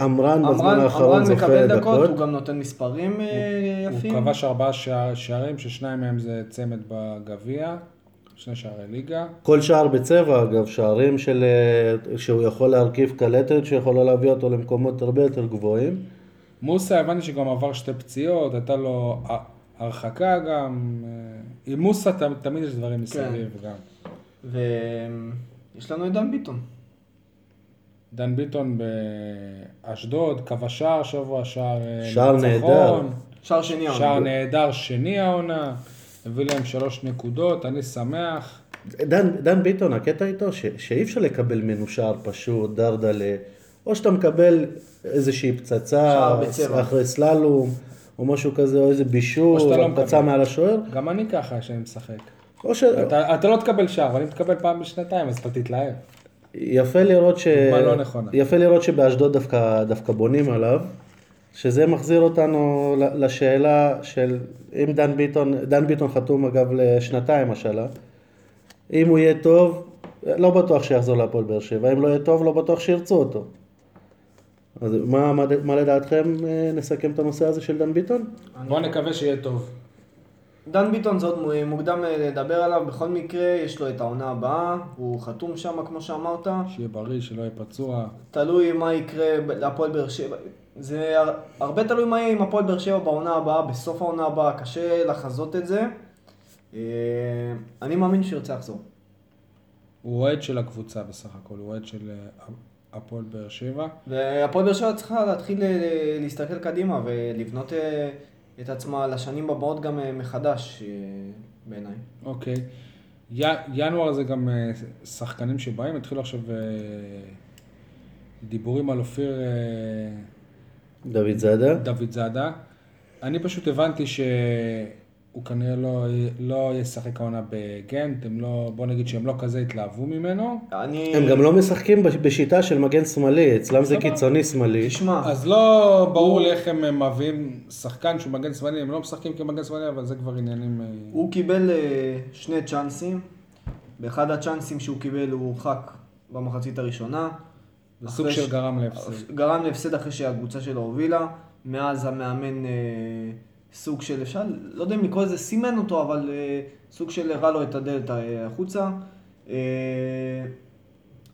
עמרן בזמן האחרון עמרן זוכה מקבל לדקות. דקות, הוא גם נותן מספרים אה, הוא יפים. כבש ארבעה שער- שערים, ששניים מהם זה צמד בגביע, שני שערי ליגה. כל שער בצבע אגב, שערים של... אה, שהוא יכול להרכיב קלטת שיכולה להביא אותו למקומות הרבה יותר גבוהים. מוסא, הבנתי שגם עבר שתי פציעות, הייתה לו הרחקה גם. אה, עם מוסא ת- תמיד יש דברים מסביב גם. ויש לנו את דן ביטון. דן ביטון באשדוד, כבש שער שבוע, שער אה, שער. נהדר. שער שני העונה. שער נהדר שני העונה, הביא להם שלוש נקודות, אני שמח. דן, דן ביטון, הקטע איתו ש, שאי אפשר לקבל ממנו שער פשוט, דרדלה, או שאתה מקבל איזושהי פצצה. אחרי סללום, או משהו כזה, או איזה בישול, או שאתה לא פצצה מקבל. מעל השוער, גם אני ככה כשאני משחק. או ש... אתה, אתה לא תקבל שער, אבל אם תקבל פעם בשנתיים אז אתה תתלהב. יפה לראות ש... לא נכונה. יפה לראות שבאשדוד דווקא, דווקא בונים עליו, שזה מחזיר אותנו לשאלה של אם דן ביטון, דן ביטון חתום אגב לשנתיים השאלה, אם הוא יהיה טוב, לא בטוח שיחזור להפועל באר שבע, אם לא יהיה טוב, לא בטוח שירצו אותו. אז מה, מה, מה לדעתכם אה, נסכם את הנושא הזה של דן ביטון? בוא נקווה שיהיה טוב. דן ביטון זה עוד מו- מוקדם אה, לדבר עליו, בכל מקרה יש לו את העונה הבאה, הוא חתום שם כמו שאמרת, שיהיה בריא, שלא יהיה פצוע. תלוי מה יקרה להפועל באר שבע, זה הר- הרבה תלוי מה יהיה עם הפועל באר שבע בעונה הבאה, בסוף העונה הבאה, קשה לחזות את זה, אה, אני מאמין שהוא ירצה לחזור. הוא אוהד של הקבוצה בסך הכל, הוא אוהד של אה, הפועל באר שבע. והפועל באר שבע צריכה להתחיל להסתכל קדימה ולבנות את עצמה לשנים הבאות גם אה, מחדש, אה, בעיניי. אוקיי. י- ינואר זה גם אה, שחקנים שבאים, התחילו עכשיו דיבורים על אופיר דוד זאדה? דוד זאדה. אני פשוט הבנתי שהוא כנראה לא, לא ישחק העונה בגנט, הם לא, בוא נגיד שהם לא כזה התלהבו ממנו. אני... הם גם לא משחקים בש- בשיטה של מגן שמאלי, אצלם זה. קיצוני שמאלי. תשמע, אז לא ברור לי איך הם מביאים שחקן שהוא מגן שמאלי, הם לא משחקים כמגן שמאלי, אבל זה כבר עניינים... אה, הוא קיבל אה, שני צ'אנסים. באחד הצ'אנסים שהוא קיבל הוא הורחק במחצית הראשונה. זה סוג של ש- גרם להפסד. גרם להפסד אחרי שהקבוצה שלו הובילה. מאז המאמן אה, סוג של, אפשר, לא יודע אם לקרוא לזה סימן אותו, אבל אה, סוג של הראה לו את הדלת אה, החוצה. אה,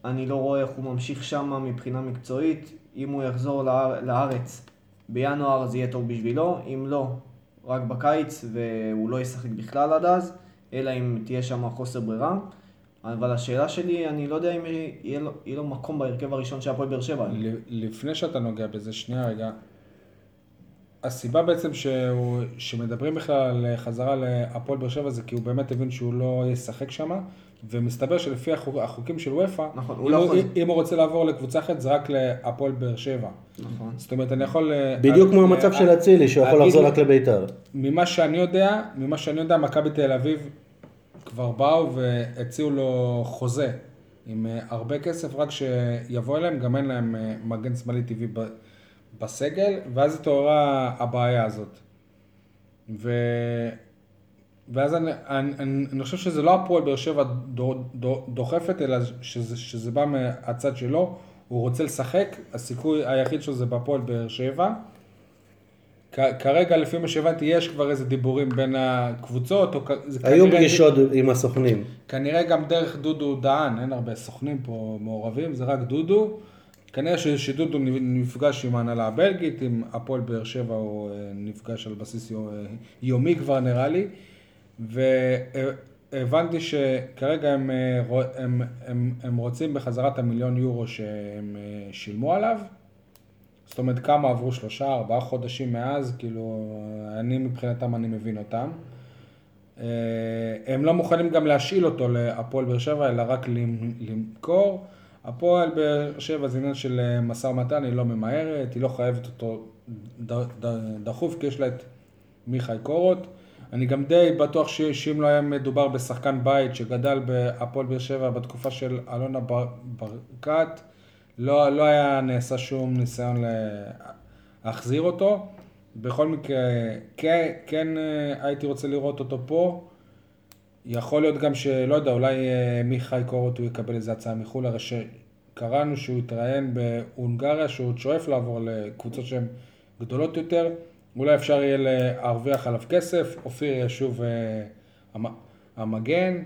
אני לא רואה איך הוא ממשיך שם מבחינה מקצועית. אם הוא יחזור לאר, לארץ בינואר זה יהיה טוב בשבילו, אם לא, רק בקיץ, והוא לא ישחק בכלל עד אז, אלא אם תהיה שם חוסר ברירה. אבל השאלה שלי, אני לא יודע אם יהיה לו, יהיה לו מקום בהרכב הראשון של הפועל באר שבע. לפני שאתה נוגע בזה, שנייה רגע. הסיבה בעצם שהוא, שמדברים בכלל על חזרה להפועל באר שבע זה כי הוא באמת הבין שהוא לא ישחק שם, ומסתבר שלפי החוק, החוקים של וופא, נכון, הוא אם, לא הוא, יכול- אם הוא רוצה לעבור לקבוצה אחרת זה רק להפועל באר שבע. נכון. זאת אומרת, אני יכול... אה, בדיוק כמו אה, המצב אה, של אצילי, שהוא יכול אגיד לחזור רק לביתר. ממה שאני יודע, ממה שאני יודע, מכבי תל אביב כבר באו והציעו לו חוזה עם אה, הרבה כסף, רק שיבוא אליהם, גם אין להם אה, מגן שמאלי טבעי ב- בסגל, ואז התעוררה הבעיה הזאת. ו... ואז אני, אני, אני, אני חושב שזה לא הפועל באר שבע דו- דו- דוחפת, אלא שזה, שזה בא מהצד שלו, הוא רוצה לשחק, הסיכוי היחיד שלו זה בהפועל באר שבע. כ- כרגע, לפי מה שהבנתי, יש כבר איזה דיבורים בין הקבוצות, או היו פגישות עם הסוכנים. כנראה גם דרך דודו דהן, אין הרבה סוכנים פה מעורבים, זה רק דודו. כנראה שדודו נפגש עם ההנהלה הבלגית, עם הפועל באר שבע הוא אה, נפגש על בסיס אה, יומי כבר נראה לי. והבנתי שכרגע הם, אה, הם, הם, הם רוצים בחזרת המיליון יורו שהם שילמו עליו. זאת אומרת, כמה עברו שלושה, ארבעה חודשים מאז, כאילו, אני מבחינתם, אני מבין אותם. הם לא מוכנים גם להשאיל אותו להפועל באר שבע, אלא רק למ- למכור. הפועל באר שבע זה עניין של אה, משא ומתן, היא לא ממהרת, היא לא חייבת אותו דחוף, כי יש לה את מיכאי קורות. אני גם די בטוח שאם לא היה מדובר בשחקן בית שגדל בהפועל באר שבע בתקופה של אלונה בר- ברקת, לא, לא היה נעשה שום ניסיון לה- להחזיר אותו. בכל מקרה, כן, כן אה, הייתי רוצה לראות אותו פה. יכול להיות גם שלא יודע, אולי אה, מיכאי קורות הוא יקבל איזה הצעה מחו"ל, הרי שקראנו שהוא התראיין בהונגריה, שהוא עוד שואף לעבור לקבוצות שהן גדולות יותר, אולי אפשר יהיה להרוויח עליו כסף, אופיר יהיה שוב אה, המ- המגן,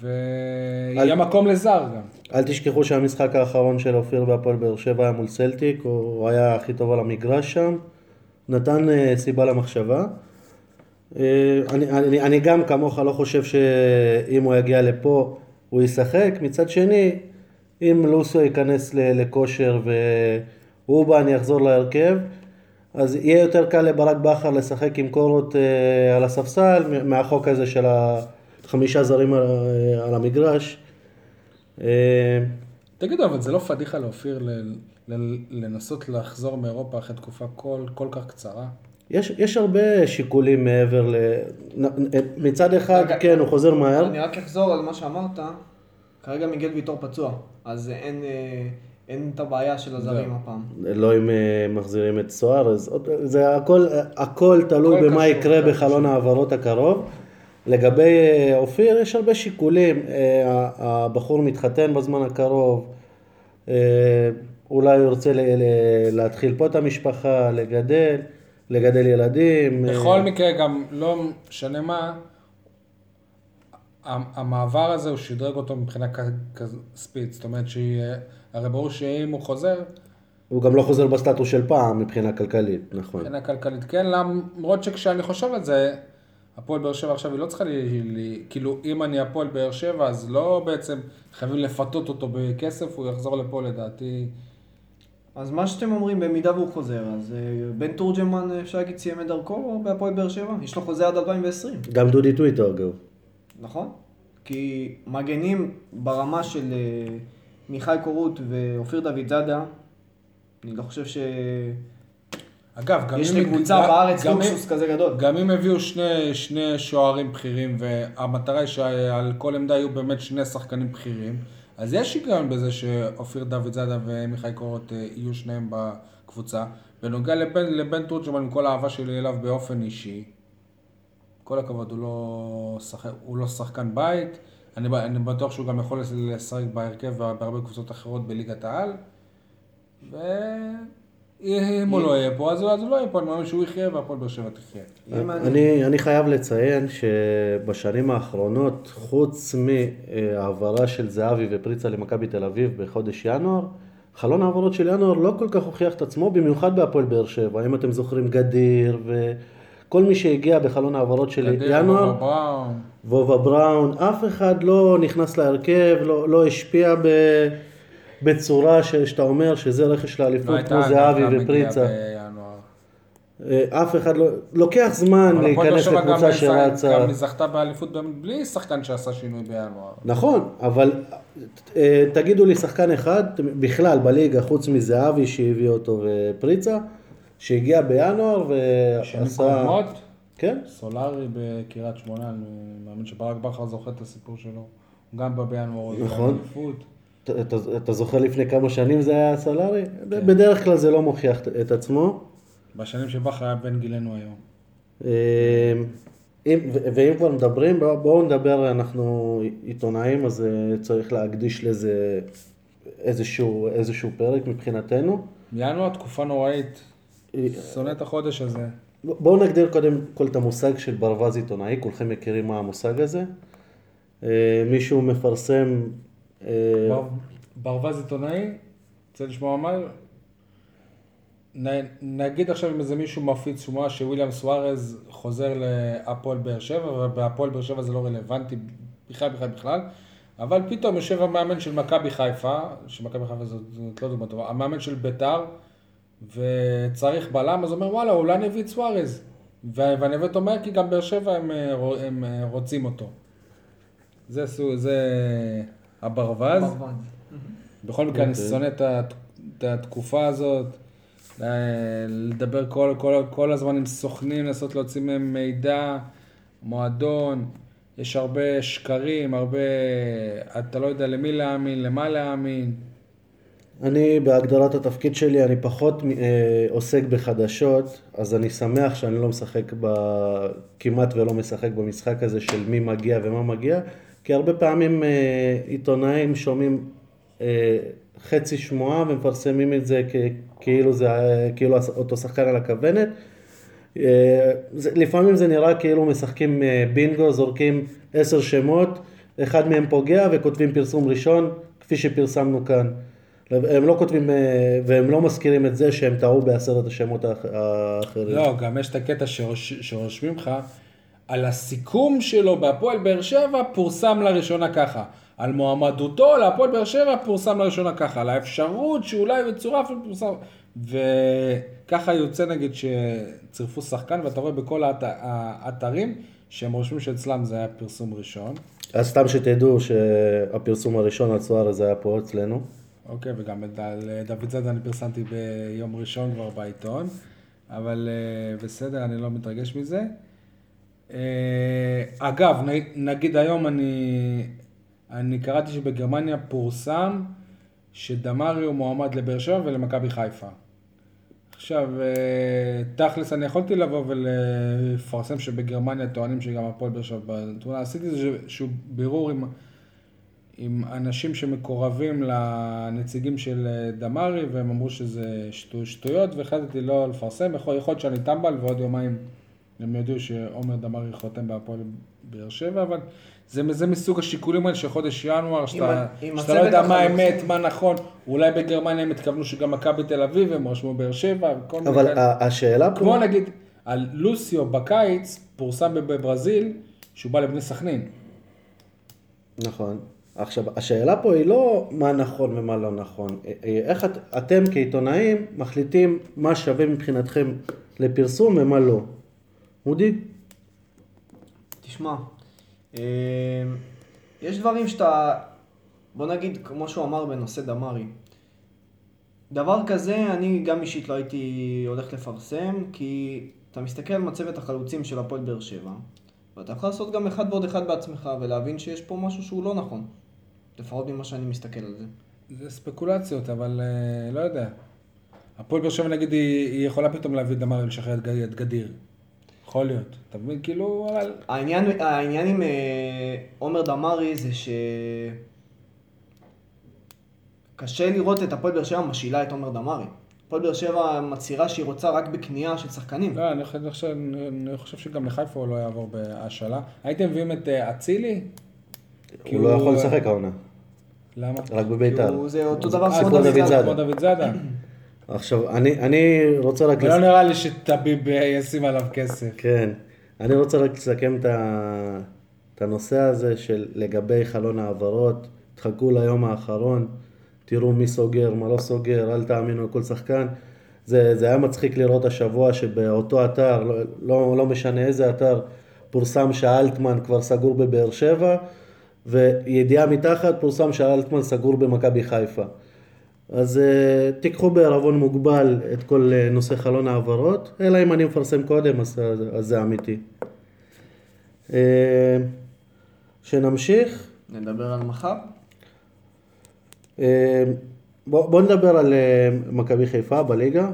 ויהיה אל- מקום לזר גם. אל תשכחו שהמשחק האחרון של אופיר בהפועל באר שבע היה מול סלטיק, הוא היה הכי טוב על המגרש שם, נתן אה, סיבה למחשבה. אה, אני, אני, אני גם כמוך לא חושב שאם הוא יגיע לפה הוא ישחק, מצד שני, אם לוסו ייכנס לכושר ואובן יחזור להרכב, אז יהיה יותר קל לברק בכר לשחק עם קורות אה, על הספסל מהחוק הזה של החמישה זרים על, אה, המגרש. תגידו, אבל זה לא פדיחה לאופיר לנסות לחזור מאירופה אחרי תקופה כל, כל כך קצרה? יש, יש הרבה שיקולים מעבר ל... מצד אחד, רגע, כן, הוא חוזר מהר. אני רק אחזור על מה שאמרת, כרגע מיגל ויטור פצוע, אז אין, אה, אין את הבעיה של הזרים זהו. הפעם. לא אם אה, מחזירים את סוארז, זה הכל, הכל תלוי הכל במה קשור, יקרה הכל בחלון ההעברות הקרוב. לגבי אה, אופיר, יש הרבה שיקולים. הבחור מתחתן בזמן הקרוב, אולי הוא ירצה ל- להתחיל פה את המשפחה, לגדל, לגדל ילדים. אה, בכל מקרה, גם לא משנה מה, המעבר הזה, הוא שדרג אותו מבחינה כספית. זאת אומרת, שהיא- הרי ברור שאם הוא חוזר, הוא גם לא חוזר בסטטוס של פעם מבחינה כלכלית, נכון. מבחינה כלכלית כן, למרות שכשאני חושב על זה, הפועל באר שבע עכשיו היא לא צריכה, לי, לי, כאילו אם אני הפועל באר שבע, אז לא בעצם חייבים לפתות אותו בכסף, הוא יחזור לפה לדעתי. אז מה שאתם אומרים, במידה והוא חוזר, אז אה, בן תורג'מן, אה, אפשר להגיד, סיים את דרכו בהפועל באר שבע? יש לו חוזה עד 2020, גם דודי טוויטר אגב. נכון? כי מגנים ברמה של אה, מיכאי קורות ואופיר דוד זאדה, אני לא חושב שיש אגב, גם אם... לקבוצה גם- בארץ לוקסוס כזה גדול. גם אם הביאו שני, שני שוערים בכירים, והמטרה היא שעל כל עמדה יהיו באמת שני שחקנים בכירים, אז יש היגיון בזה שאופיר דוד זאדה ומיכאי קורות אה, יהיו שניהם בקבוצה. בנוגע לבן, לבן תורג'מן, עם כל האהבה שלי אליו באופן אישי, כל הכבוד, הוא לא, שחק, הוא לא שחקן בית, אני, אני בטוח שהוא גם יכול לשחק בהרכב בהרבה קבוצות אחרות בליגת העל, ואם הוא לא יהיה פה, אז הוא לא יהיה פה, אני מאמין שהוא יחיה והפועל באר שבע תחיה. אם אני- חייב לציין שבשנים האחרונות, חוץ מהעברה של זהבי ופריצה למכבי תל אביב בחודש ינואר, חלון העברות של ינואר לא כל כך הוכיח את עצמו, במיוחד בהפועל באר שבע. אם אתם זוכרים, גדיר וכל מי שהגיע בחלון העברות של ינואר. וובה בראון, אף אחד לא נכנס להרכב, לא, לא השפיע ב, בצורה ש, שאתה אומר שזה רכש לא לאליפות הייתה כמו זהבי ופריצה. אה, אף אחד לא, לוקח זמן להיכנס לקבוצה ניסה- שרצה. גם זכתה באליפות בלי שחקן שעשה שינוי בינואר. נכון, אבל אה, תגידו לי שחקן אחד בכלל בליגה, חוץ מזהבי שהביא אותו ופריצה, שהגיע בינואר שנים ועשה... קודמות, כן, סולארי בקריית שמונה, אני מאמין שברק בכר זוכר את הסיפור שלו. גם בא בינואר, הוא הביא נכון. אליפות. אתה- אתה זוכר לפני כמה שנים זה היה סלארי? בדרך כלל זה לא מוכיח את- עצמו. בשנים שבכר היה בן גילנו היום. אה, אם, ואם כבר מדברים, בואו נדבר, אנחנו עיתונאים, אז אה, צריך להקדיש לזה איזשהו, איזשהו פרק מבחינתנו. ינואר תקופה נוראית. אה, שונא את החודש הזה. בואו נגדיר קודם כל את המושג של ברווז עיתונאי, כולכם מכירים מה המושג הזה. אה, מישהו מפרסם, ברווז עיתונאי, רוצה לשמוע מה? נגיד עכשיו אם איזה מישהו מפיץ שמועה שוויליאם סוארז חוזר להפועל באר שבע, ובהפועל באר שבע זה לא רלוונטי בכלל בכלל בכלל, אבל פתאום יושב המאמן של מכבי חיפה, שמכבי חיפה זאת, זאת לא דוגמא טובה, המאמן של ביתר, וצריך בלם, אז הוא אומר וואלה, אולי נביא את סוארז. ו- והנווט אומר כי גם באר שבע הם, אה, הם אה, רוצים אותו. זה, זה הברווז. ברווז. בכל מקרה, אני אוקיי. שונא את התקופה הזאת. אה, לדבר כל, כל, כל הזמן עם סוכנים, לנסות להוציא מהם מידע, מועדון, יש הרבה שקרים, הרבה, אתה לא יודע למי להאמין, למה להאמין. אני בהגדרת התפקיד שלי, אני פחות אה, עוסק בחדשות, אז אני שמח שאני לא משחק ב... כמעט ולא משחק במשחק הזה של מי מגיע ומה מגיע, כי הרבה פעמים אה, עיתונאים שומעים אה, חצי שמועה ומפרסמים את זה. כאילו זה אה, כאילו אותו שחקן על הכוונת. זה, לפעמים זה נראה כאילו משחקים בינגו, זורקים עשר שמות, אחד מהם פוגע וכותבים פרסום ראשון, כפי שפרסמנו כאן. הם לא כותבים, והם לא מזכירים את זה שהם טעו בעשרת השמות האח- האחרים. לא, גם יש את הקטע שרוש, שרושמים לך, על הסיכום שלו בהפועל באר שבע פורסם לראשונה ככה. על מועמדותו להפועל באר שבע פורסם לראשונה ככה. על האפשרות שאולי יצורף פורסם. וככה יוצא נגיד שצירפו שחקן, ואתה רואה בכל האת, האתרים שהם רושמים שאצלם זה היה פרסום ראשון. אז סתם שתדעו שהפרסום הראשון על סוארז היה פה אצלנו. אוקיי, וגם את על דוד זאדה אני פרסמתי ביום ראשון כבר בעיתון, אבל אה, בסדר, אני לא מתרגש מזה. אה, אגב, נגיד היום אני, אני קראתי שבגרמניה פורסם שדמרי הוא מועמד לבאר שבע ולמכבי חיפה. עכשיו, אה, תכלס אני יכולתי לבוא ולפרסם שבגרמניה טוענים שגם הפועל באר שבע בתמונה. עשיתי איזשהו בירור עם, עם אנשים שמקורבים לנציגים של אה, דמרי, והם אמרו שזה שטו, שטויות, והחלטתי לא לפרסם. יכול להיות שאני טמבל, ועוד יומיים הם יודיעו שעומר דמרי חותם בהפועל באר שבע, אבל זה, זה מסוג השיקולים האלה של חודש ינואר, שאתה, עם שאתה לא יודע מה. האמת, מה נכון. אולי בגרמניה הם התכוונו שגם מכבי תל אביב, הם רשמו באר שבע, וכל מיני אבל כאלה. השאלה פה... כמו נגיד, על לוסיו בקיץ, פורסם בברזיל, שהוא בא לבני סכנין. נכון. עכשיו, השאלה פה היא לא מה נכון ומה לא נכון. אה, אה, איך את, אתם כעיתונאים מחליטים מה שווה מבחינתכם לפרסום ומה לא. אודי? תשמע, אה, יש דברים שאתה, בוא נגיד, כמו שהוא אמר בנושא דמרי, דבר כזה אני גם אישית לא הייתי הולך לפרסם, כי אתה מסתכל על מצבת החלוצים של הפועל באר שבע, ואתה יכול לעשות גם אחד ועוד אחד בעצמך, ולהבין שיש פה משהו שהוא לא נכון. לפחות ממה שאני מסתכל על זה. זה ספקולציות, אבל אה, לא יודע. הפועל באר שבע נגיד, היא, היא יכולה פתאום להביא דמרי ולשחרר את גדיר. יכול להיות. אתה מבין? כאילו, אבל... העניין, העניין עם אה, עומר דמארי זה ש... קשה לראות את הפועל באר שבע משילה את עומר דמארי. הפועל באר שבע מצהירה שהיא רוצה רק בקנייה של שחקנים. לא, אני חושב, אני חושב, שגם לחיפה הוא לא יעבור בהשאלה. הייתם מביאים את אה, אצילי? הוא לא יכול לשחק העונה. למה? רק בביתר. זה אותו דבר כמו דוד זאדה. עכשיו, אני, אני רוצה רק... ולא לס- נראה לי שטביב ישים עליו כסף. כן. אני רוצה רק לסכם את, ה... את הנושא הזה של לגבי חלון העברות. תחכו ליום האחרון, תראו מי סוגר, מה לא סוגר, אל תאמינו לכל שחקן. זה, זה היה מצחיק לראות השבוע שבאותו אתר, לא, לא, לא משנה איזה אתר, פורסם שאלטמן כבר סגור בבאר שבע, וידיעה מתחת פורסם שאלטמן סגור במכבי חיפה. אז uh, תיקחו בערבון מוגבל את כל uh, נושא חלון העברות, אלא אם אני מפרסם קודם, אז, אז, אז זה אמיתי. Uh, שנמשיך. נדבר על מחר. Uh, בוא, בוא נדבר על uh, מכבי חיפה בליגה.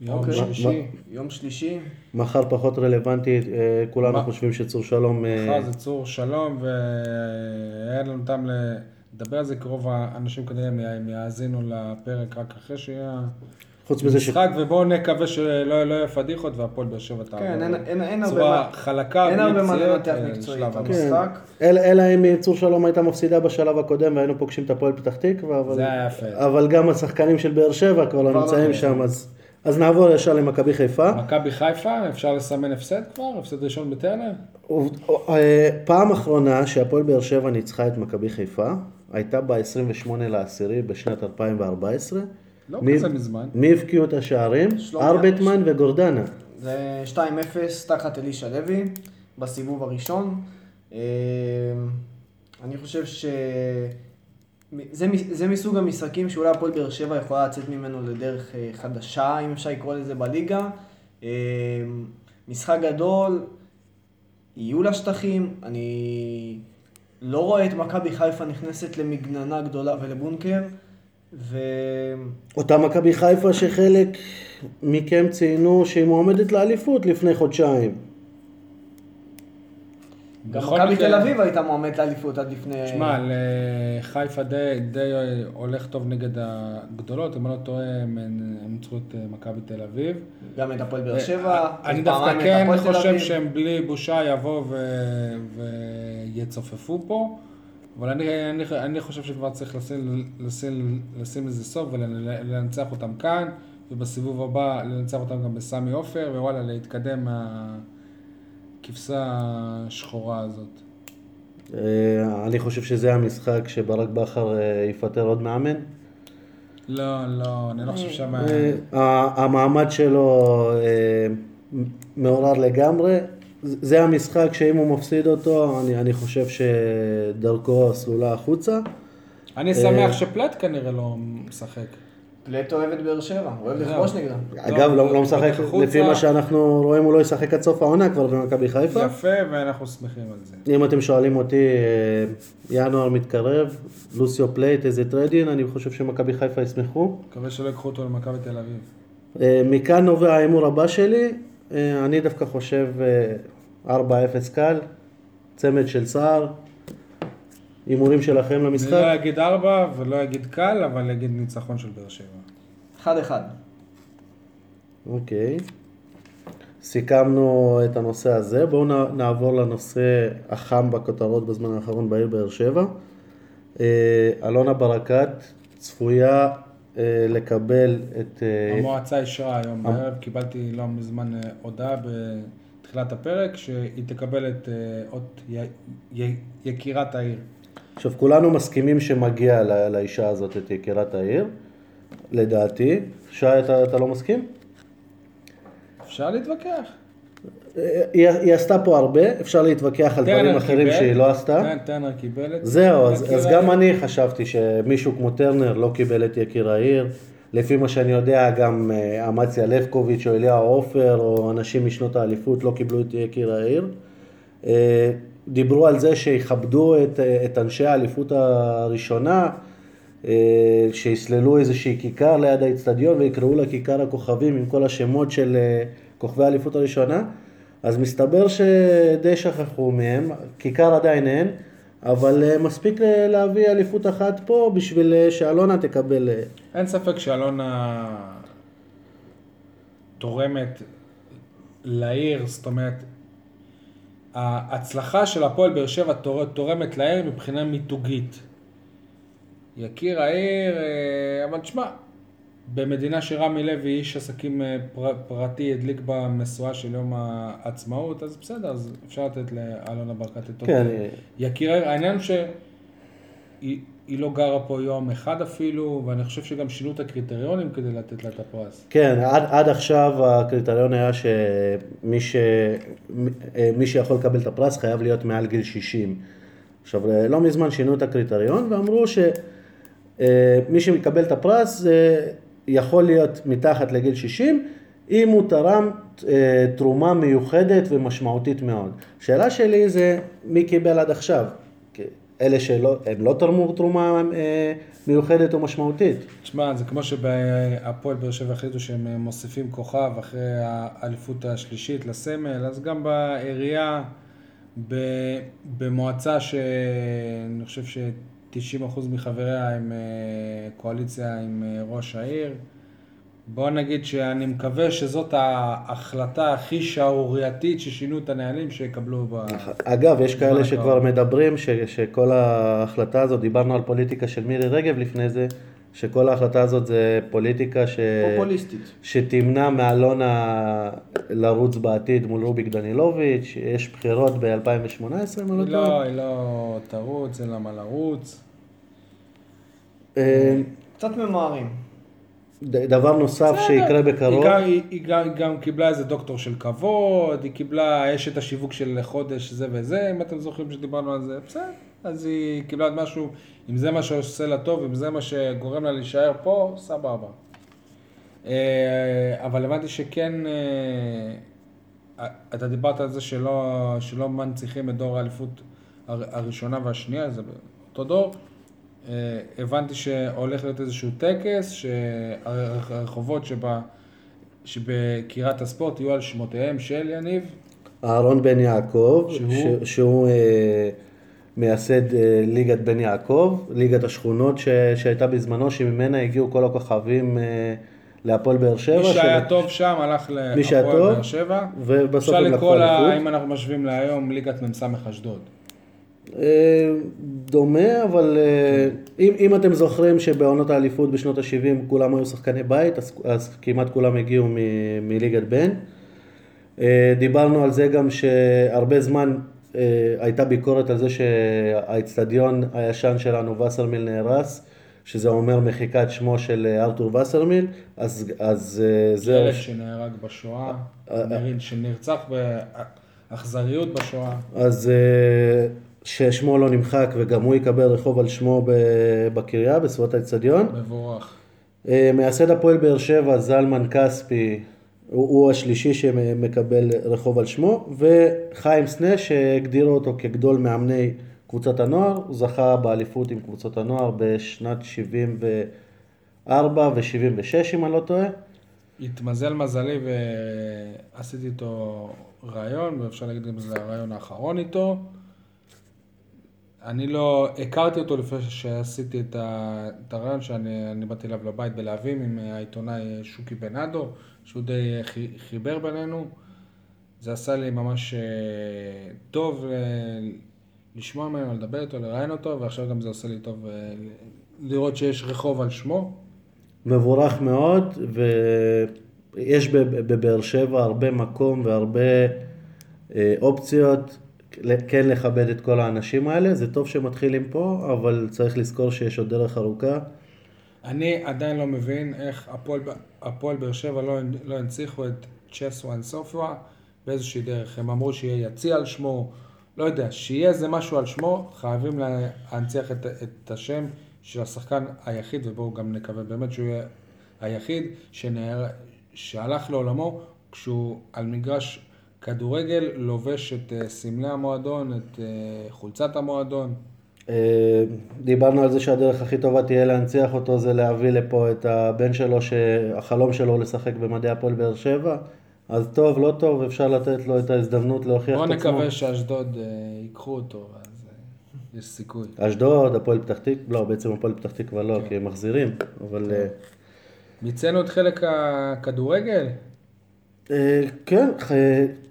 יום אוקיי. שלישי. יום שלישי. מחר פחות רלוונטי, uh, כולנו מה? חושבים שצור שלום... uh, מחר זה צור שלום, ואין לנו טעם לדבר על זה, כי רוב האנשים כנראה הם יאזינו לפרק רק אחרי שיהיה חוץ מזה ש... משחק, ובואו נקווה שלא לא יהיה פדיחות והפועל באר שבע תעבור. כן, אין- אין- אין הרבה בצורה מה- חלקה, אין הרבה מה לנתח אה, מקצועית. במשחק. אלא, אם צור שלום הייתה מפסידה בשלב הקודם והיינו פוגשים את הפועל פתח תקווה, אבל, זה היה יפה. אבל גם השחקנים של באר שבע כבר לא לא נמצאים. שם, אז, אז נעבור ישר למכבי חיפה. מכבי חיפה, אפשר לסמן הפסד כבר? הפסד ראשון בטרנר? אה, פעם אחרונה שהפועל באר שבע ניצחה את מכבי חיפה, הייתה ב-28 לעשירי בשנת 2014. לא מי- כזה מזמן. מי הבקיעו את השערים? ארבטמן וגורדנה. זה 2-0 תחת אלישע לוי בסיבוב הראשון. אה, אני חושב זה, מ- זה מסוג המשחקים שאולי הפועל באר שבע יכולה לצאת ממנו לדרך אה, חדשה, אם אפשר לקרוא לזה בליגה. אה, משחק גדול, יהיו לה שטחים, אני לא רואה את מכבי חיפה נכנסת למגננה גדולה ולבונקר, ו... אותה מכבי חיפה שחלק מכם ציינו שהיא מועמדת לאליפות לפני חודשיים. גם בכל מכבי תל אביב הייתה מועמדת לאליפות עד לפני... תשמע, לחיפה די, די הולך טוב נגד הגדולות, אם אני לא טועה, הם ניצחו את אה, מכבי תל אביב. גם את הפועל באר שבע, אני דווקא כן חושב. שהם בלי בושה יבואו ו- ויצופפו פה, אבל אני, אני, אני חושב שכבר צריך לשים, לשים, לשים לזה סוף ולנצח אותם כאן, ובסיבוב הבא לנצח אותם גם בסמי עופר, ווואלה, להתקדם מהכבשה השחורה הזאת. אה, אני חושב שזה המשחק שברק בכר אה, יפטר עוד מאמן. לא, לא, אני לא חושב שם... אה, המעמד שלו מעורר לגמרי. זה המשחק שאם הוא מפסיד אותו, אני, אני חושב שדרכו סלולה החוצה. אני שמח שפלט כנראה לא משחק. פלט אוהב את באר שבע, הוא אוהב. לכבוש נגדם. אגב, לא, לא משחק. לפי מה שאנחנו רואים, הוא לא ישחק עד סוף העונה כבר במכבי חיפה. יפה, ואנחנו שמחים על זה. אם אתם שואלים אותי, אה, ינואר מתקרב, לוסיו פלייט, איזה טרדין, אני חושב שמכבי חיפה ישמחו. מקווה שלא ייקחו אותו למכבי תל אביב. אה, מכאן נובע ההימור הבא שלי, אה, אני דווקא חושב אה, 4-0 קל, צמד של סער, הימורים שלכם אני לא למשחק? אגיד ארבע ולא אגיד קל, אבל אגיד ניצחון של באר שבע. אחד אחד. אוקיי. סיכמנו את הנושא הזה, בואו נעבור לנושא החם בכותרות בזמן האחרון בעיר באר שבע. אה, אלונה ברקת צפויה אה, לקבל את... אה, המועצה אישרה היום בערב, קיבלתי לא מזמן הודעה בתחילת הפרק, שהיא תקבל את אות י- י- יקירת העיר. עכשיו, כולנו מסכימים שמגיע ל- לאישה הזאת את יקירת העיר, לדעתי. שי, אתה, אתה לא מסכים? אפשר להתווכח. אה, היא, היא עשתה פה הרבה, אפשר להתווכח על דברים אחרים קיבל, שהיא לא עשתה. טרנר קיבל את זה. זהו, אז, אז. גם אני חשבתי שמישהו כמו טרנר לא קיבל את יקיר העיר. לפי מה שאני יודע, גם אה, אמציה לבקוביץ' או אליהו עופר או אנשים משנות האליפות לא קיבלו את יקיר העיר. דיברו על זה שיכבדו את, את אנשי האליפות הראשונה, אה, שיסללו איזושהי כיכר ליד האיצטדיון ויקראו לה כיכר הכוכבים עם כל השמות של אה, כוכבי האליפות הראשונה. אז מסתבר שדי שכחו מהם, כיכר עדיין אין, אבל אה, מספיק להביא אליפות אחת פה בשביל שאלונה תקבל... אין ספק שאלונה תורמת לעיר, זאת אומרת, ההצלחה של הפועל באר שבע תור- תורמת לעיר מבחינה מיתוגית. יקיר העיר, אה, אבל תשמע, במדינה שרמי לוי, איש עסקים אה, פר, פרטי, הדליק במשואה של יום העצמאות, אז בסדר, אז אפשר לתת לאלונה ברקת את כן, אותו יקיר העיר. העניין שהיא היא לא גרה פה יום אחד אפילו, ואני חושב שגם שינו את הקריטריונים כדי לתת לה את הפרס. כן, עד, עד עכשיו הקריטריון היה שמי ש, אה, מי שיכול לקבל את הפרס חייב להיות מעל גיל 60. עכשיו, אה, לא מזמן שינו את הקריטריון ואמרו שמי שמקבל את הפרס אה, יכול להיות מתחת לגיל 60 אם הוא תרם אה, תרומה מיוחדת ומשמעותית מאוד. השאלה שלי זה מי קיבל עד עכשיו? אלה שלא, הם לא תרמו תרומה אה, מיוחדת או משמעותית. תשמע, זה כמו שבהפועל באר שבע החליטו שהם אה, מוסיפים כוכב אחרי האליפות השלישית לסמל, אז גם בעירייה, במועצה שאני חושב ש-90% מחבריה הם אה, קואליציה עם ראש העיר. בוא נגיד שאני מקווה שזאת ההחלטה הכי שערורייתית ששינו את הנהלים שיקבלו ב... אגב, יש כאלה הקרוב. שכבר מדברים ש, שכל ההחלטה הזאת, דיברנו על פוליטיקה של מירי רגב לפני זה, שכל ההחלטה הזאת זה פוליטיקה ש, פופוליסטית. שתמנע מאלונה לרוץ בעתיד מול רוביק דנילוביץ', יש בחירות ב-2018, אם אני היא לא טועה. לא, היא לא תרוץ, אין לה מה לרוץ. אה, קצת ממהרים. דבר נוסף שיקרה בקרוב, היא גם, היא, היא, גם, היא גם קיבלה איזה דוקטור של כבוד, היא קיבלה אשת השיווק של חודש זה וזה, אם אתם זוכרים שדיברנו על זה, בסדר. אז היא קיבלה עוד משהו, אם זה מה שעושה לה טוב, אם זה מה שגורם לה להישאר פה, סבבה. אה, אבל הבנתי שכן, אה, אתה דיברת על זה שלא, שלא מנציחים את דור האליפות הר- הראשונה והשנייה, זה אותו דור. אה, הבנתי שהולך להיות איזשהו טקס, שהרחובות שבה, שבקריית הספורט יהיו על שמותיהם של יניב. אהרון בן יעקב, שהוא? ש- שהוא אה, מייסד אה, ליגת בן יעקב, ליגת השכונות ש- שהייתה בזמנו, שממנה הגיעו כל הכוכבים אה, להפועל באר שבע. מי שהיה ש- טוב שם הלך להפועל באר שבע. ובסוף אפשר הם לקרוא לקחו לה, אליפות. אם אנחנו משווים להיום, ליגת מ"ס אשדוד. אה, דומה, אבל אה, אם, אם אתם זוכרים שבעונות האליפות בשנות ה-70 כולם היו שחקני בית, אז, אז כמעט כולם הגיעו מ, מליגת בן. אה, דיברנו על זה גם שהרבה זמן הייתה ביקורת על זה שהאיצטדיון הישן שלנו, וסרמיל, נהרס, שזה אומר מחיקת שמו של ארתור וסרמיל, אז, אז זהו. ילד שנהרג בשואה, שנרצח באכזריות בשואה. אז ששמו לא נמחק וגם הוא יקבל רחוב על שמו בקריה, בסביבות האצטדיון. מבורך. אה, מייסד הפועל באר שבע, זלמן כספי, הוא, הוא השלישי שמקבל רחוב על שמו, וחיים סנה שהגדירו אותו כגדול מאמני קבוצת הנוער, הוא זכה באליפות עם קבוצות הנוער בשנת 74 ו-76 אם אני לא טועה. התמזל מזלי ועשיתי איתו ראיון, ואפשר להגיד גם שזה הרעיון האחרון איתו. אני לא, הכרתי אותו לפני שעשיתי את הרעיון שאני אני באתי אליו לבית בלהבים עם העיתונאי שוקי בנאדו, שהוא די חי- חיבר בינינו. זה עשה לי ממש אה, טוב אה, לשמוע ממנו, לדבר איתו, לראיין אותו, ועכשיו גם זה עושה לי טוב אה, לראות שיש רחוב על שמו. מבורך מאוד, ויש בב- בבאר שבע הרבה מקום והרבה אופציות כן לכבד את כל האנשים האלה. זה טוב שמתחילים פה, אבל צריך לזכור שיש עוד דרך ארוכה. אני עדיין לא מבין איך הפועל, באר שבע לא, לא הנציחו את צ'סואן סופווה באיזושהי דרך. הם אמרו שיהיה יציע על שמו, לא יודע, שיהיה איזה משהו על שמו, חייבים להנציח את, את השם של השחקן היחיד, ובואו גם נקווה באמת שהוא יהיה היחיד שנהר, שהלך לעולמו כשהוא על מגרש כדורגל לובש את אה, סמלי המועדון, את אה, חולצת המועדון. אה, דיברנו על זה שהדרך הכי טובה תהיה להנציח אותו, זה להביא לפה את הבן שלו, שהחלום שלו לשחק במדעי הפועל באר שבע. אז טוב, לא טוב, אפשר לתת לו את ההזדמנות להוכיח את עצמו. נקווה שאשדוד ייקחו אותו, אז יש סיכוי. אשדוד, הפועל פתח תקווה, לא, בעצם הפועל פתח תקווה לא, כי הם מחזירים, אבל... אה, מיצינו את חלק הכדורגל? אה, כן, ח-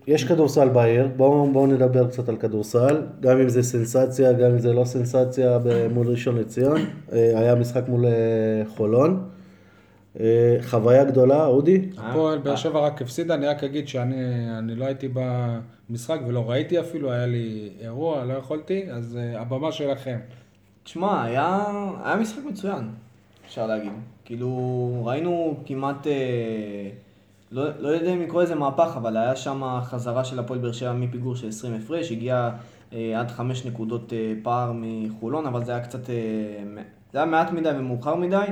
יש כדורסל בעיר, בואו בואו נדבר קצת על כדורסל, גם אם זה סנסציה, גם אם זה לא סנסציה מול ראשון לציון, אה, היה משחק מול אה, חולון, אה, חוויה גדולה, אודי, הפועל באר שבע רק הפסידה, אני רק אגיד שאני אני לא הייתי במשחק ולא ראיתי אפילו, היה לי אירוע, לא יכולתי, אז אה, הבמה שלכם. תשמע, היה, היה משחק מצוין, אפשר להגיד. כאילו, ראינו כמעט, אה, לא, לא יודע אם לקרוא לזה מהפך, אבל היה שם חזרה של הפועל באר שבע מפיגור של 20 הפרש, הגיע אה, עד 5 נקודות אה, פער מחולון, אבל זה היה קצת, אה, זה היה מעט מדי ומאוחר מדי.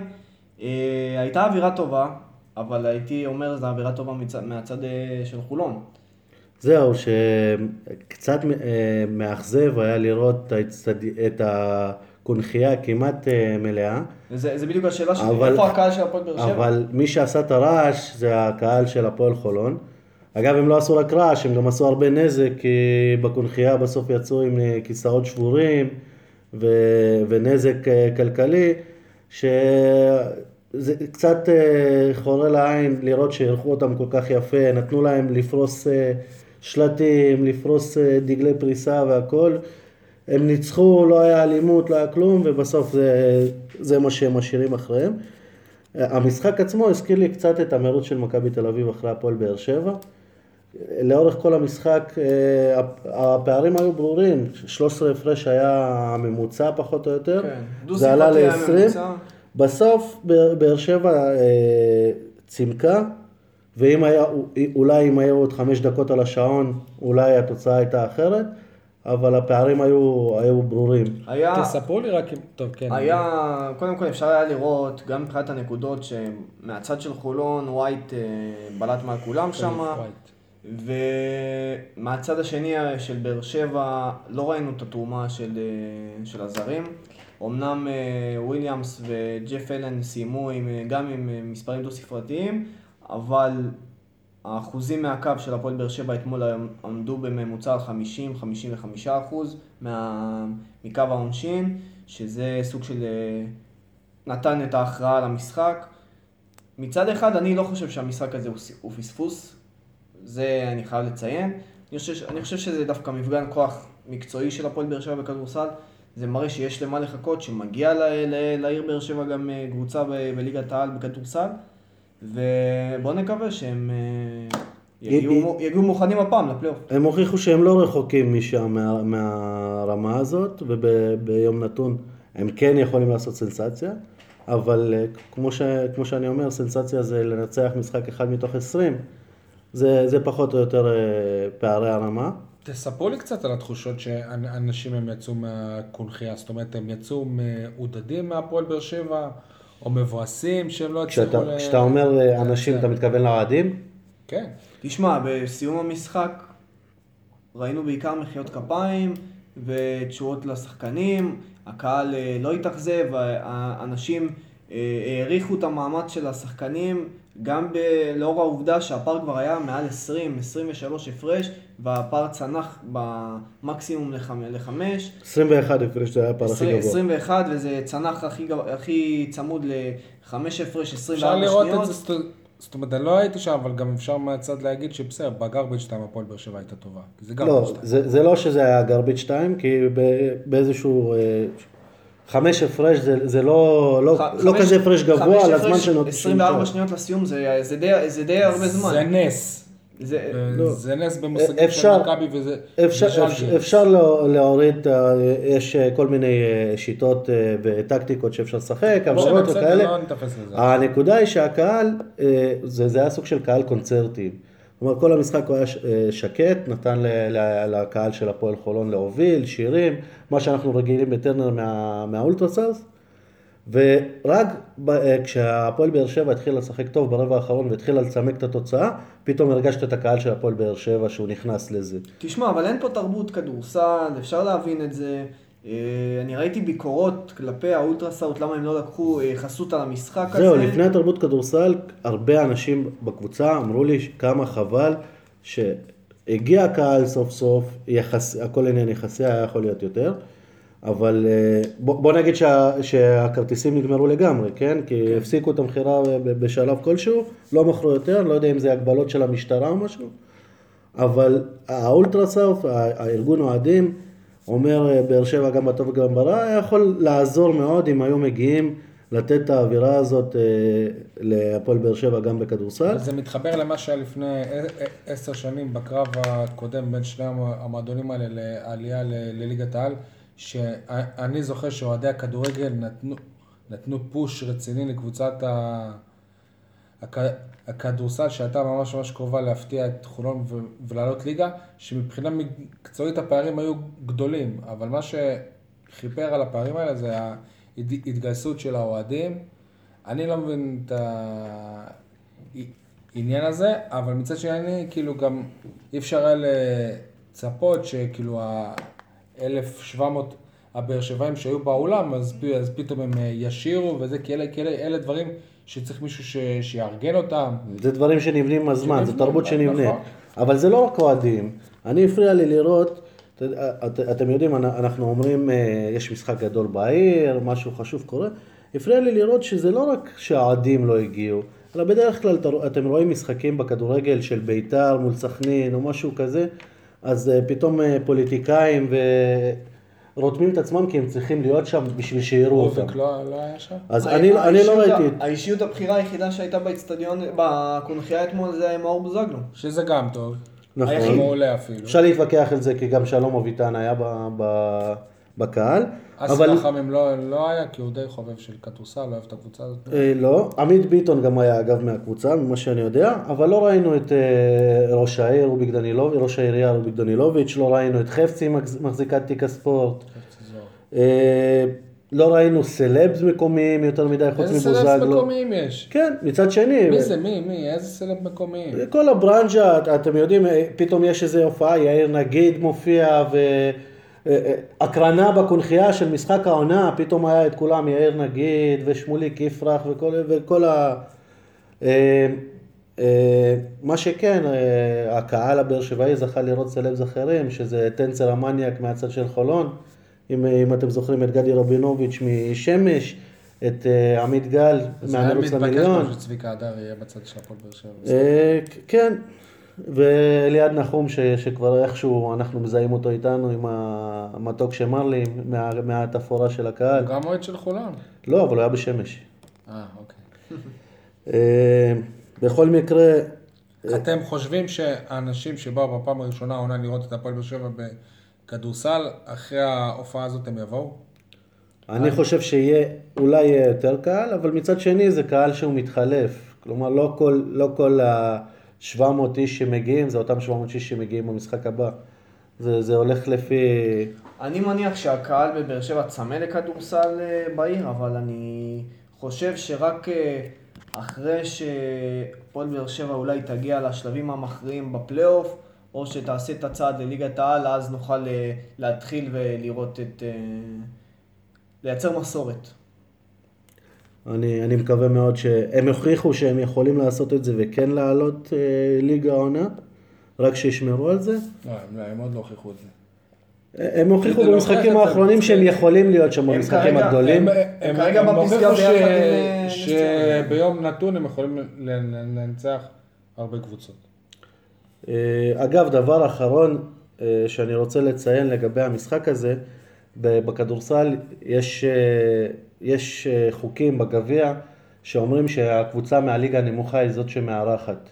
אה, הייתה אווירה טובה, אבל הייתי אומר, זו אווירה טובה מצד, מהצד אה, של חולון. זהו, שקצת אה, מאכזב היה לראות את הקונכייה כמעט אה, מלאה. וזה, זה בדיוק השאלה שלי, אבל- איפה הקהל של הפועל באר שבע? אבל מי שעשה את הרעש זה הקהל של הפועל חולון. אגב, הם לא עשו רק רעש, הם גם עשו הרבה נזק, כי בקונכייה בסוף יצאו עם אה, כיסאות שבורים ו- ונזק אה, כלכלי, שזה קצת חורה לעין לראות שאירחו אותם כל כך יפה, נתנו להם לפרוס שלטים, לפרוס דגלי פריסה והכל. הם ניצחו, לא היה אלימות, לא היה כלום, ובסוף זה, זה מה שהם משאירים אחריהם. המשחק עצמו הזכיר לי קצת את המרוץ של מכבי תל אביב אחרי הפועל באר שבע. לאורך כל המשחק אה, הפערים היו ברורים, 13 הפרש היה הממוצע פחות או יותר, כן. זה עלה ספרתי היה ל-20, ממוצע. בסוף באר שבע אה, צימקה, ואם היה, אולי אם היו עוד חמש דקות על השעון, אולי התוצאה הייתה אחרת, אבל הפערים היו, היו ברורים. היה, תספרו לי רק אם... טוב, כן. היה, קודם כל אפשר היה לראות, גם מבחינת הנקודות, שמהצד של חולון, ווייט אה, בלט מעל כולם שם, ווייט. ומהצד השני של באר שבע לא ראינו את התרומה של, אה, של הזרים. אמנם אה, וויליאמס וג'ף אלן סיימו עם, אה, גם עם אה, מספרים דו-ספרתיים, אבל האחוזים מהקו של הפועל באר שבע אתמול עמדו בממוצע על 50-55 אחוז מה- מקו העונשין, שזה סוג של... אה, נתן את ההכרעה למשחק. מצד אחד, אני לא חושב שהמשחק הזה הוא, הוא פספוס, זה אני חייב לציין. אני חושב, אני חושב שזה דווקא מפגן כוח מקצועי של הפועל באר שבע בכדורסל. זה מראה שיש למה לחכות, שמגיע לעיר באר שבע גם אה, קבוצה בליגת העל בכדורסל. ובואו נקווה שהם אה, יגיעו, יגיעו מוכנים הפעם לפלייאוף. הם הוכיחו שהם לא רחוקים משם, מה, מהרמה הזאת, וביום נתון הם כן יכולים לעשות סנסציה, אבל אה, כמו, ש, כמו שאני אומר, סנסציה זה לנצח משחק אחד מתוך 20, זה, זה פחות או יותר אה, פערי הרמה. תספרו לי קצת על התחושות שאנשים הם יצאו מהקונכייה, זאת אומרת, הם יצאו מעודדים מהפועל באר שבע, או מבואסים שהם לא הצליחו... כשאתה, ל- כשאתה אומר אה, אנשים, כן. אתה מתכוון לאוהדים? כן. תשמע, בסיום המשחק ראינו בעיקר מחיאות כפיים ותשואות לשחקנים, הקהל אה, לא התאכזב, האנשים אה, העריכו את המאמץ של השחקנים גם ב- לאור העובדה שהפער כבר היה מעל 20, 23 הפרש והפער צנח במקסימום לחמ- לחמש. 21 הפרש זה היה הפער הכי 20, גבוה. 21 וזה צנח הכי, גב- הכי צמוד לחמש הפרש, אפשר 24 לראות שניות. את זה, זאת- זאת אומרת, אני לא הייתי שם, אבל גם אפשר מהצד להגיד שבסדר, בגרבג' 2 הפועל באר שבע הייתה טובה. זה לא. זה, זה לא שזה היה גרביץ' 2, כי ב- באיזשהו... אה, חמש הפרש זה, זה לא, לא, ח- לא חמש- כזה הפרש גבוה על הזמן שנותנים. 24 שניות לסיום זה, זה, די, זה די הרבה זמן. זה נס. זה, לא. זה נס במושגים של אפשר- מכבי וזה... אפשר, אפשר. אפשר לא- להוריד, אה, יש אה, כל מיני אה, שיטות אה, וטקטיקות שאפשר לשחק, עברות וכאלה. לא. הנקודה היא שהקהל, אה, זה, זה היה סוג של קהל קונצרטי. כלומר, כל המשחק הוא היה אה, שקט, נתן לקהל של הפועל חולון להוביל, שירים, מה שאנחנו רגילים בטרנר מה, מהאולטרסאוס. ורק ב- אה, כשהפועל באר שבע התחיל לשחק טוב ברבע האחרון והתחילה לצמק את התוצאה, פתאום הרגשת את הקהל של הפועל באר שבע שהוא נכנס לזה. תשמע, אבל אין פה תרבות כדורסל, אפשר להבין את זה. אה, אני ראיתי ביקורות כלפי האולטרסאוט, למה הם לא לקחו אה, חסות על המשחק הזה. זהו, לפני התרבות כדורסל, הרבה אנשים בקבוצה אמרו לי כמה חבל שהגיע הקהל סוף סוף, יחס, הכל עניין יחסי, היה יכול להיות יותר, אבל אה, בוא, בוא נגיד שה, שהכרטיסים נגמרו לגמרי, כן? כי כן. הפסיקו את המכירה בשלב כלשהו, לא מכרו יותר, לא יודע אם זה הגבלות של המשטרה או משהו, אבל האולטרסאוט, ה- הארגון אוהדים, אומר אה, באר שבע גם בטוב וגם ברע, היה יכול לעזור מאוד אם היו מגיעים לתת את האווירה הזאת אה, להפועל באר שבע גם בכדורסל. זה מתחבר למה שהיה לפני עשר שנים בקרב הקודם בין שני המ- המועדונים האלה לעלייה ל- לליגת העל, שאני זוכר שאוהדי הכדורגל נתנו, נתנו פוש רציני לקבוצת ה... הכ... הכדורסל שהייתה ממש ממש קרובה להפתיע את חולון ו... ולעלות ליגה, שמבחינה מקצועית הפערים היו גדולים, אבל מה שכיפר על הפערים האלה זה ההתגייסות של האוהדים. אני לא מבין את העניין הזה, אבל מצד שני, כאילו גם אי אפשר היה לצפות שכאילו ה-1700 הבאר שבעים שהיו באולם, אז, אז פתאום הם אה, ישירו וזה, כי אלה, כי אלה, אלה דברים שצריך מישהו ש, שיארגן אותם. זה דברים שנבנים עם הזמן, זו תרבות שנבנית. נכון. אבל זה לא רק אוהדים. אני הפריע לי לראות, את- את- אתם יודעים, אנ- אנחנו אומרים, אה, יש משחק גדול בעיר, משהו חשוב קורה. הפריע לי לראות שזה לא רק שהאוהדים לא הגיעו, אלא בדרך כלל אתם רואים משחקים בכדורגל של בית"ר מול סכנין או משהו כזה, אז אה, פתאום אה, פוליטיקאים ורותמים את עצמם כי הם צריכים להיות שם בשביל שיראו אותם. אובק לא, לא היה שם? אז אני, אני לא ה- ראיתי. האישיות הבכירה היחידה שהייתה באצטדיון, בקונחייה אתמול זה מאור בוזגלו. שזה גם טוב. נכון. היחיד. מעולה אפילו. אפשר להתווכח על זה, כי גם שלום אביטן היה ב, ב, בקהל. אסי אבל רחמים לא לא היה, כי הוא די חובב של כדורסל, לא אוהב את הקבוצה הזאת. אה, לא, עמית ביטון גם היה אגב מהקבוצה, ממה שאני יודע, אבל לא ראינו את אה, ראש העיר רוביק דנילוביץ', ראש העירייה רוביק דנילוביץ', לא ראינו את חפצי מחז- מחזיקת תיק הספורט, אה, לא ראינו סלבס מקומיים יותר מדי חוץ איזה סלבס מבוזגלו. מקומיים יש? כן, מצד שני, מי זה? מי? מי? איזה סלב מקומיים? כל הברנז'ה, את- אתם יודעים, פתאום יש איזו הופעה, יאיר נגיד מופיע, והקרנה בקונכייה של משחק העונה, פתאום היה את כולם, יאיר נגיד, ושמוליק יפרח, וכל, וכל ה... אה, אה, מה שכן, אה, הקהל הבאר שבעי זכה לראות סלבס אחרים, שזה טנצר המניאק מהצד של חולון, אם, אם אתם זוכרים את גדי רבינוביץ' משמש, את אה, עמית גל זה היה מתבקש למיליון. שצביקה הדר יהיה בצד של הפועל באר שבע. אה, כן, ואליעד נחום ש, שכבר איכשהו אנחנו מזהים אותו איתנו עם המתוק שמר לי מה, מהתפאורה של הקהל. גם אוהד של חולון. לא, אבל הוא היה בשמש. אה, אוקיי. אה, בכל מקרה, אתם חושבים שהאנשים שבאו בפעם הראשונה העונה לראות את הפועל באר שבע בכדורסל, אחרי ההופעה הזאת הם יבואו? אני חושב שיהיה, אולי יהיה יותר קהל, אבל מצד שני זה קהל שהוא מתחלף. כלומר, לא כל, לא כל ה-700 איש שמגיעים, זה אותם 700 איש שמגיעים במשחק הבא. זה, זה הולך לפי... אני מניח שהקהל בבאר שבע צמא לכדורסל אה, בעיר, אבל אני חושב שרק אה, אחרי שהפועל באר שבע אולי תגיע לשלבים המכריעים בפלייאוף, או שתעשה את הצעד לליגת העל, אז נוכל אה, להתחיל ולראות את... לייצר מסורת. אני, אני מקווה מאוד שהם יוכיחו שהם יכולים לעשות את זה וכן לעלות אה, ליגה עונה, רק שישמרו על זה. לא, הם- הם עוד לא הוכיחו את זה. אה, הם הוכיחו כדי במשחקים האחרונים שהם זה- יכולים להיות שם במשחקים הגדולים. הם- כרגע בפסגה ביחד עם, אה. שביום נתון הם יכולים לנצח הרבה קבוצות. אה, אגב, דבר אחרון שאני רוצה לציין לגבי המשחק הזה, בכדורסל יש, יש אה, חוקים בגביע שאומרים שהקבוצה מהליגה הנמוכה היא זאת שמארחת.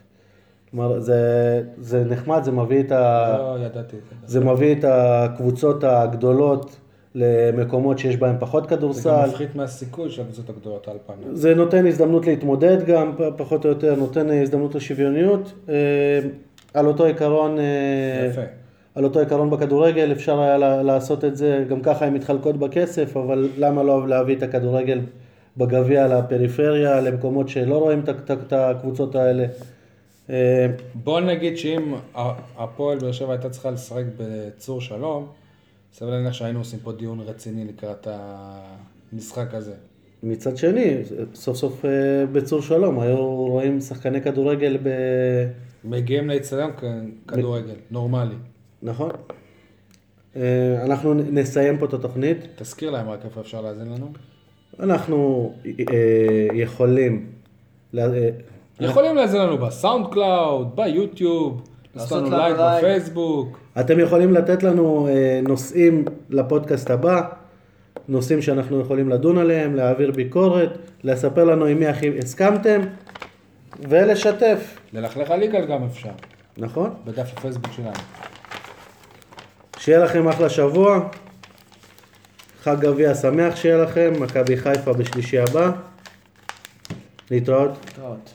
כלומר, זה, זה נחמד, זה מביא את ה... לא ידעתי זה. מביא את הקבוצות הגדולות למקומות שיש בהם פחות זה גם כדורסל. מפחית מהסיכוי של הקבוצות הגדולות על פניו. זה נותן הזדמנות להתמודד גם, פחות או יותר, נותן הזדמנות לשוויוניות. אה, על אותו עיקרון, אה, יפה. על אותו עיקרון בכדורגל אפשר היה לעשות את זה, גם ככה הן מתחלקות בכסף, אבל למה לא להביא את הכדורגל בגביע לפריפריה, למקומות שלא רואים את הקבוצות האלה. אה, בוא נגיד שאם הפועל באר שבע הייתה צריכה לשחק בצור שלום, סביר להניח שהיינו עושים פה דיון רציני לקראת המשחק הזה. מצד שני, סוף סוף אה, בצור שלום, היו רואים שחקני כדורגל ב... מגיעים לאצטדיון כדורגל, נורמלי. נכון. אה, אנחנו נסיים פה את התוכנית. תזכיר להם רק איפה אפשר להאזין לנו. אנחנו אה, יכולים, אה, יכולים להאזין לנו ב Sound Cloud, ביוטיוב, לעשות לנו לייק. בפייסבוק. אתם יכולים לתת לנו נושאים לפודקאסט הבא, נושאים שאנחנו יכולים לדון עליהם, להעביר ביקורת, לספר לנו עם מי הכי הסכמתם, ולשתף, ללכלך על יגאל גם אפשר, נכון? בדף הפייסבוק שלנו. שיהיה לכם אחלה שבוע, חג גביע שמח שיהיה לכם, מכבי חיפה בשלישי הבא, להתראות. להתראות.